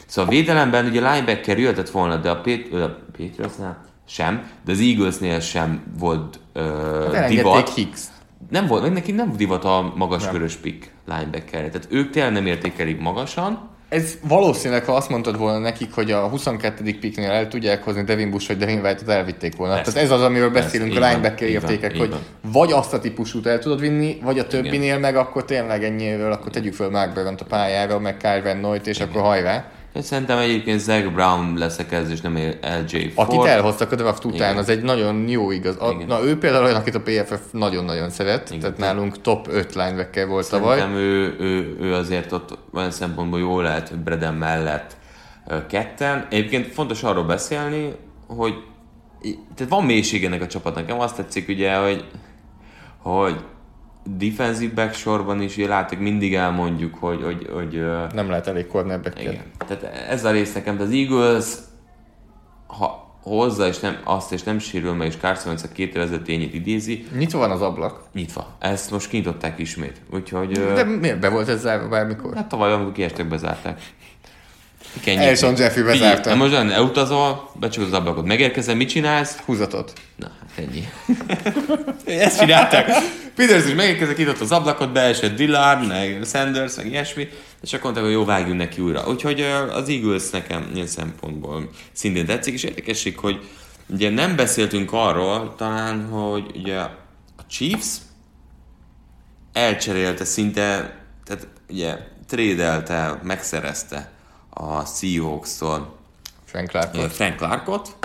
[SPEAKER 1] Szóval a védelemben ugye linebacker jöhetett volna, de a, Pét, a Patriotsnál sem, de az Eaglesnél sem volt uh,
[SPEAKER 2] Elengedték
[SPEAKER 1] divat.
[SPEAKER 2] Hicks.
[SPEAKER 1] Nem volt, neki nem divat a magas vörös pick linebackerre. Tehát ők tényleg nem értékelik magasan.
[SPEAKER 2] Ez valószínűleg, ha azt mondtad volna nekik, hogy a 22. picknél el tudják hozni Devin Bush vagy Devin White-ot, elvitték volna.
[SPEAKER 1] Persze.
[SPEAKER 2] Tehát ez az, amiről beszélünk
[SPEAKER 1] így
[SPEAKER 2] a linebacker értékek, hogy
[SPEAKER 1] van.
[SPEAKER 2] vagy azt a típusút el tudod vinni, vagy a többinél meg akkor tényleg ennyiről, akkor tegyük föl Mark Baront a pályára, meg Kyle Van Noy-t, és akkor hajrá.
[SPEAKER 1] Én szerintem egyébként Zach Brown lesz a kezdő, és nem LJ Ford.
[SPEAKER 2] Akit elhoztak a draft után,
[SPEAKER 1] Igen.
[SPEAKER 2] az egy nagyon jó igaz. A,
[SPEAKER 1] Igen.
[SPEAKER 2] na ő például olyan, akit a PFF nagyon-nagyon szeret,
[SPEAKER 1] Igen.
[SPEAKER 2] tehát nálunk top 5 linebacker volt tavaly.
[SPEAKER 1] Szerintem ő, ő, ő azért ott olyan szempontból jó lehet, Breden mellett ketten. Egyébként fontos arról beszélni, hogy tehát van mélység ennek a csapatnak. Nekem azt tetszik ugye, hogy, hogy defensive back sorban is, látok, mindig elmondjuk, hogy, hogy, hogy
[SPEAKER 2] Nem lehet elég cornerback
[SPEAKER 1] igen. Tehát ez a rész nekem, az Eagles, ha hozza és nem, azt és nem sérül meg, és Carson Wentz a két vezetényét idézi,
[SPEAKER 2] Nyitva van az ablak.
[SPEAKER 1] nyitva. Ezt most kinyitották ismét. Úgyhogy...
[SPEAKER 2] De miért be volt ez zárva bármikor?
[SPEAKER 1] Hát tavaly, amikor kiestek, bezárták. Kell
[SPEAKER 2] Elson
[SPEAKER 1] Figyelj,
[SPEAKER 2] bezárta.
[SPEAKER 1] Most olyan elutazol, becsukod az ablakot, megérkezel, mit csinálsz?
[SPEAKER 2] Húzatot.
[SPEAKER 1] Na, ennyi. Ezt csinálták. Peters is megérkezett, kitott az ablakot, beesett Dillard, meg Sanders, meg ilyesmi, és akkor mondták, hogy jó, vágjunk neki újra. Úgyhogy az Eagles nekem ilyen szempontból szintén tetszik, és érdekesség, hogy ugye nem beszéltünk arról talán, hogy ugye a Chiefs elcserélte szinte, tehát ugye trédelte, megszerezte a Seahawks-tól
[SPEAKER 2] Frank Clarkot.
[SPEAKER 1] Frank Clarkot,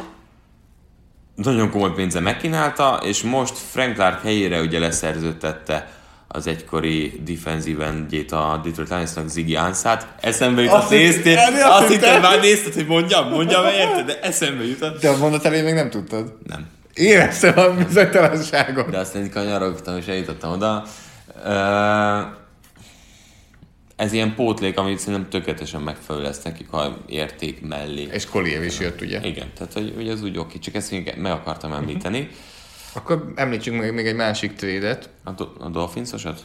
[SPEAKER 1] nagyon komoly pénze megkínálta, és most Frank Clark helyére ugye leszerződtette az egykori defensive endjét a Detroit Lionsnak Ziggy Ansát. Eszembe jutott,
[SPEAKER 2] Azt
[SPEAKER 1] néztél,
[SPEAKER 2] azt
[SPEAKER 1] hittem már nézted, hogy mondjam, mondjam, érted, de eszembe jutott.
[SPEAKER 2] De a mondat elé még nem tudtad.
[SPEAKER 1] Nem.
[SPEAKER 2] Éreztem a bizonytalanságot.
[SPEAKER 1] De aztán így kanyarogtam, és eljutottam oda. Ö, Ez ilyen pótlék, amit szerintem tökéletesen megfelelő lesz nekik a érték mellé.
[SPEAKER 2] És Collier is jött, ugye?
[SPEAKER 1] Igen, tehát hogy, hogy az úgy oké, csak ezt még meg akartam említeni.
[SPEAKER 2] Akkor említsünk meg még egy másik trédet.
[SPEAKER 1] A, do- a Dolphinsosat?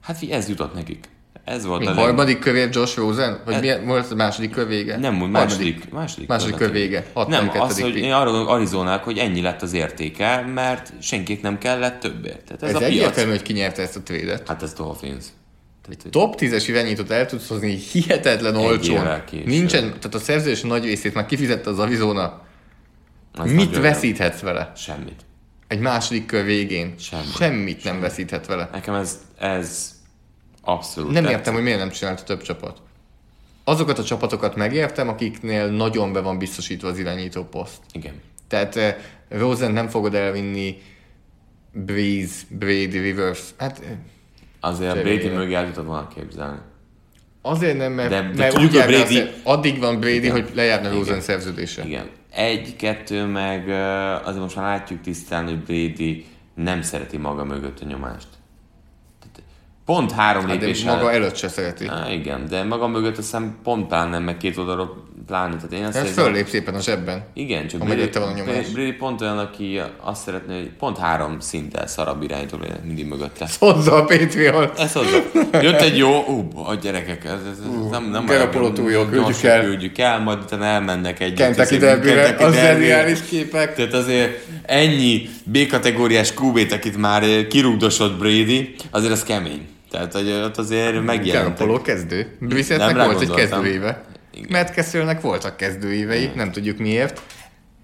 [SPEAKER 1] Hát figyelj, ez jutott nekik. Ez volt
[SPEAKER 2] Mi
[SPEAKER 1] a leg...
[SPEAKER 2] harmadik kövér Josh Rosen? Vagy
[SPEAKER 1] Ez-
[SPEAKER 2] milyen volt a második kör vége?
[SPEAKER 1] Nem, úgy második, második,
[SPEAKER 2] Második
[SPEAKER 1] volt a
[SPEAKER 2] kör vége.
[SPEAKER 1] pick.
[SPEAKER 2] 62.
[SPEAKER 1] Nem, az, hogy én arra Arizonák, hogy ennyi lett az értéke, mert senkik nem kellett többért. Tehát ez,
[SPEAKER 2] Ez
[SPEAKER 1] a piac.
[SPEAKER 2] egyértelmű, hogy ki nyerte ezt a trédet.
[SPEAKER 1] Hát ez Dolphins. Tehát,
[SPEAKER 2] Top 10-es irányítót el tudsz hozni hihetetlen olcsón. Nincsen, tehát a szerződés nagy részét már kifizette az Arizona.
[SPEAKER 1] az
[SPEAKER 2] Mit veszíthetsz vele?
[SPEAKER 1] Semmit.
[SPEAKER 2] Egy második kör végén.
[SPEAKER 1] Semmi.
[SPEAKER 2] Semmit nem veszíthet vele.
[SPEAKER 1] Nekem ez, ez abszolút
[SPEAKER 2] Nem
[SPEAKER 1] tetszik.
[SPEAKER 2] értem, hogy miért nem csinálta több csapat. Azokat a csapatokat megértem, akiknél nagyon be van biztosítva az irányító poszt.
[SPEAKER 1] Igen.
[SPEAKER 2] Tehát eh, Rosen nem fogod elvinni Breeze, Brady, Rivers. Hát eh,
[SPEAKER 1] Azért a
[SPEAKER 2] Cseréljél.
[SPEAKER 1] Brady mögé el tudod volna képzelni.
[SPEAKER 2] azért nem, mert,
[SPEAKER 1] De- de
[SPEAKER 2] mert
[SPEAKER 1] tudjuk, hogy Brady-
[SPEAKER 2] szer- addig van Brady,
[SPEAKER 1] Igen.
[SPEAKER 2] hogy lejárna. Rosen szerződése.
[SPEAKER 1] Igen. Egy, kettő, meg azért most már látjuk tisztán, hogy Brady nem szereti maga mögött a nyomást. Pont három
[SPEAKER 2] Hát de
[SPEAKER 1] lépéssel...
[SPEAKER 2] maga előtt se szereti.
[SPEAKER 1] Á, igen, de maga mögött azt hiszem pont pláne nem, meg két oldalról pláne. Tehát én azt
[SPEAKER 2] Ez
[SPEAKER 1] érzem-
[SPEAKER 2] föllép szépen a zsebben.
[SPEAKER 1] Igen, csak Brady,
[SPEAKER 2] van a nyomás.
[SPEAKER 1] Brady pont olyan, aki azt szeretné, hogy pont három szinttel szarabb irányító legyen mindig mögötte.
[SPEAKER 2] Hozza a Patriot.
[SPEAKER 1] Ez hozzá. Jött egy jó, ú, a gyerekek, ez, ez, ez nem, nem
[SPEAKER 2] Garoppolo túl jó, küldjük el.
[SPEAKER 1] küldjük el, majd utána elmennek egy
[SPEAKER 2] Kentucky derbyre, az zseniális képek.
[SPEAKER 1] Tehát azért ennyi B-kategóriás QB-t, akit már eh, kirugdosott Brady, azért az kemény. Tehát, hogy ott azért megjelentek.
[SPEAKER 2] Garoppolo kezdő.
[SPEAKER 1] Rá
[SPEAKER 2] volt egy kezdőéve.
[SPEAKER 1] Igen.
[SPEAKER 2] Matt Cassellnek voltak kezdőívei, nem tudjuk miért.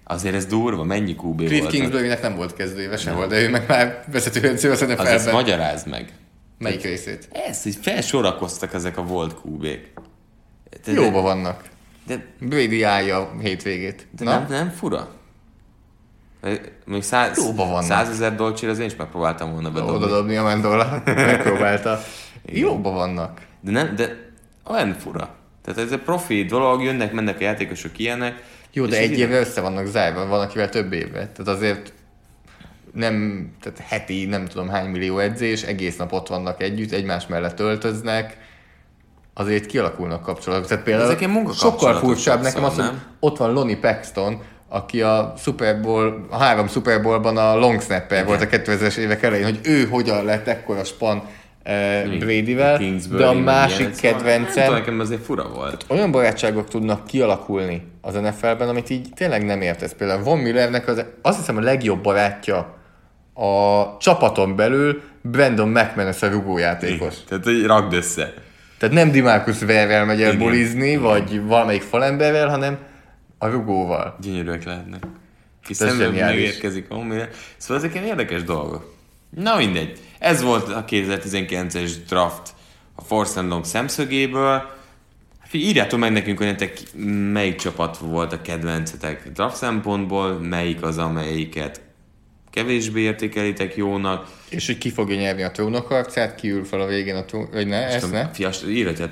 [SPEAKER 1] Azért ez durva, mennyi QB
[SPEAKER 2] Cliff
[SPEAKER 1] volt.
[SPEAKER 2] Kingsburynek nem volt kezdőéve sehol, de ő meg már vezetőedző az
[SPEAKER 1] Az ezt
[SPEAKER 2] NFL-ben.
[SPEAKER 1] magyarázd meg.
[SPEAKER 2] Melyik részét?
[SPEAKER 1] Ez, hogy felsorakoztak ezek a volt QB-k.
[SPEAKER 2] Jóba vannak.
[SPEAKER 1] De,
[SPEAKER 2] Brady állja a hétvégét.
[SPEAKER 1] de
[SPEAKER 2] Na?
[SPEAKER 1] nem, nem fura? Még száz,
[SPEAKER 2] Jóba vannak.
[SPEAKER 1] százezer dolcsére az én is megpróbáltam volna
[SPEAKER 2] Oda
[SPEAKER 1] bedobni.
[SPEAKER 2] dobni a Mendola. Megpróbálta. Jóba vannak.
[SPEAKER 1] De nem, de olyan fura. Tehát ez egy profi dolog, jönnek, mennek a játékosok ilyenek.
[SPEAKER 2] Jó, de egy évre össze vannak zárva, van akivel több évre. Tehát azért nem, tehát heti nem tudom hány millió edzés, egész nap ott vannak együtt, egymás mellett öltöznek, azért kialakulnak kapcsolatok. Tehát például
[SPEAKER 1] Ezek
[SPEAKER 2] sokkal furcsább nekem az, hogy ott van Lonnie Paxton, aki a Super Bowl, a három Super Bowlban a long snapper volt a 2000-es évek elején, hogy ő hogyan lett ekkora span eh, Bradyvel, de a másik
[SPEAKER 1] szóval Nem
[SPEAKER 2] kedvencem,
[SPEAKER 1] tudom, nekem azért fura volt.
[SPEAKER 2] olyan barátságok tudnak kialakulni az NFL-ben, amit így tényleg nem értesz. Például Von Millernek az, azt hiszem a legjobb barátja a csapaton belül Brandon McManus a rugójátékos.
[SPEAKER 1] Tehát, hogy rakd össze.
[SPEAKER 2] Tehát nem Dimarcus Verrel megy el
[SPEAKER 1] Igen.
[SPEAKER 2] bulizni, vagy valamelyik falemberrel, hanem a rugóval.
[SPEAKER 1] Gyönyörűek lehetnek.
[SPEAKER 2] Ez
[SPEAKER 1] szemben megérkezik a homére. Szóval ezek ilyen érdekes dolgok. Na mindegy. Ez volt a 2019-es draft a Long szemszögéből. Figyelj, Írjátok meg nekünk, hogy nektek melyik csapat volt a kedvencetek draft szempontból, melyik az, amelyiket kevésbé értékelitek jónak.
[SPEAKER 2] És hogy ki fogja nyerni a trónokharcát, ki ül fel a végén a trón... Vagy ne, ezt ne?
[SPEAKER 1] Fias,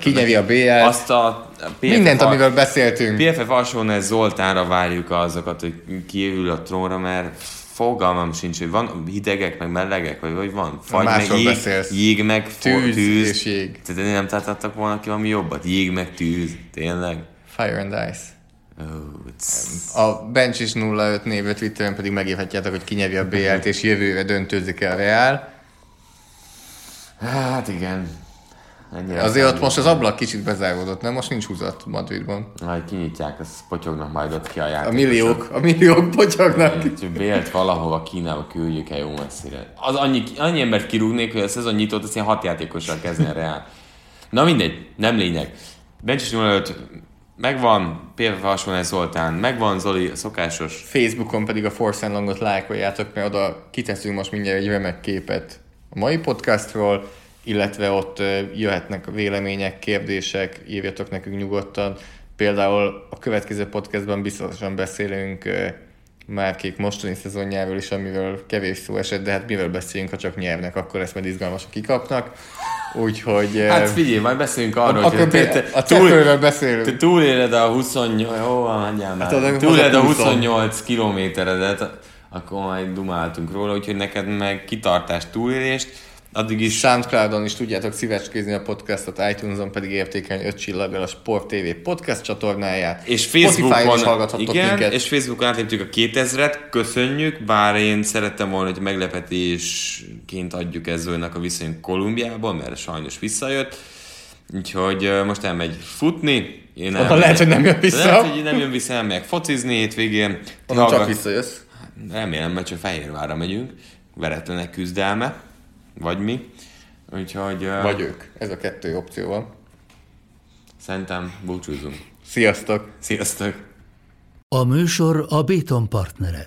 [SPEAKER 2] Ki nyeri a BL-t.
[SPEAKER 1] Azt a, a PFF
[SPEAKER 2] Mindent, amiről beszéltünk.
[SPEAKER 1] PFF alsónál Zoltánra várjuk azokat, hogy kiül a trónra, mert fogalmam sincs, hogy van hidegek, meg melegek, vagy hogy van? Fagy, meg jég,
[SPEAKER 2] beszélsz.
[SPEAKER 1] jég, meg for,
[SPEAKER 2] Tűz
[SPEAKER 1] tűz,
[SPEAKER 2] és jég.
[SPEAKER 1] Tehát nem találtak volna ki valami jobbat? Jég, meg tűz, tényleg?
[SPEAKER 2] Fire and Ice.
[SPEAKER 1] Oh.
[SPEAKER 2] A Bench is 05 névre Twitteren pedig megírhatjátok, hogy ki nyeri a BL-t, és jövőre döntőzik el Real.
[SPEAKER 1] Hát igen. Ennyire
[SPEAKER 2] Azért ott most az ablak kicsit bezáródott, nem? Most nincs húzat Madridban.
[SPEAKER 1] Majd kinyitják, azt potyognak majd ott ki a
[SPEAKER 2] A
[SPEAKER 1] játékosok.
[SPEAKER 2] milliók, a milliók potyognak.
[SPEAKER 1] Bélt valahova Kínába küldjük el jó messzire. Az annyi, annyi embert kirúgnék, hogy a szezon nyitót, azt ilyen hat játékossal kezdne a Real. Na mindegy, nem lényeg. Bencsis 05 megvan, PFF Hasonlás Zoltán megvan, Zoli a szokásos.
[SPEAKER 2] Facebookon pedig a Force and Longot lájkoljátok, mert oda kiteszünk most mindjárt egy remek képet a mai podcastról, illetve ott jöhetnek vélemények, kérdések, írjatok nekünk nyugodtan. Például a következő podcastban biztosan beszélünk Márkék mostani szezonjáról is, amiről kevés szó esett, de hát mivel beszéljünk, ha csak nyernek, akkor ezt majd izgalmasak kikapnak. Úgyhogy... ö,
[SPEAKER 1] Hát figyelj, majd beszélünk arról, hogy te, te,
[SPEAKER 2] a
[SPEAKER 1] túl,
[SPEAKER 2] beszélünk.
[SPEAKER 1] te túléled a 28, jó, hagyjál már.
[SPEAKER 2] Hát,
[SPEAKER 1] túléled a 28 kilométeredet, akkor majd dumáltunk róla, úgyhogy neked meg kitartás túlélést, addig is
[SPEAKER 2] Soundcloudon is tudjátok szívecskézni a podcastot, iTunes-on pedig értékelni 5 csillaggal a Sport TV podcast csatornáját.
[SPEAKER 1] És Facebookon,
[SPEAKER 2] is hallgathattok
[SPEAKER 1] igen,
[SPEAKER 2] minket.
[SPEAKER 1] és Facebookon átléptük a 2000-et, köszönjük, bár én szerettem volna, hogy meglepetésként adjuk Ezzónak a viszony Kolumbiából, mert sajnos visszajött. Úgyhogy most elmegy futni. Én
[SPEAKER 2] Onnan lehet, hogy nem jön vissza.
[SPEAKER 1] Lehet, hogy nem jön vissza, elmegyek focizni hétvégén.
[SPEAKER 2] Onnan csak
[SPEAKER 1] hallgat-
[SPEAKER 2] visszajössz.
[SPEAKER 1] Remélem, mert csak Fehérvárra megyünk. Veretlenek küzdelme. Vagy mi. Úgyhogy uh,
[SPEAKER 2] Vagy ők. Ez a kettő opció van.
[SPEAKER 1] szerintem búcsúzunk.
[SPEAKER 2] Sziasztok!
[SPEAKER 1] Sziasztok!
[SPEAKER 3] A műsor a Béton partnere.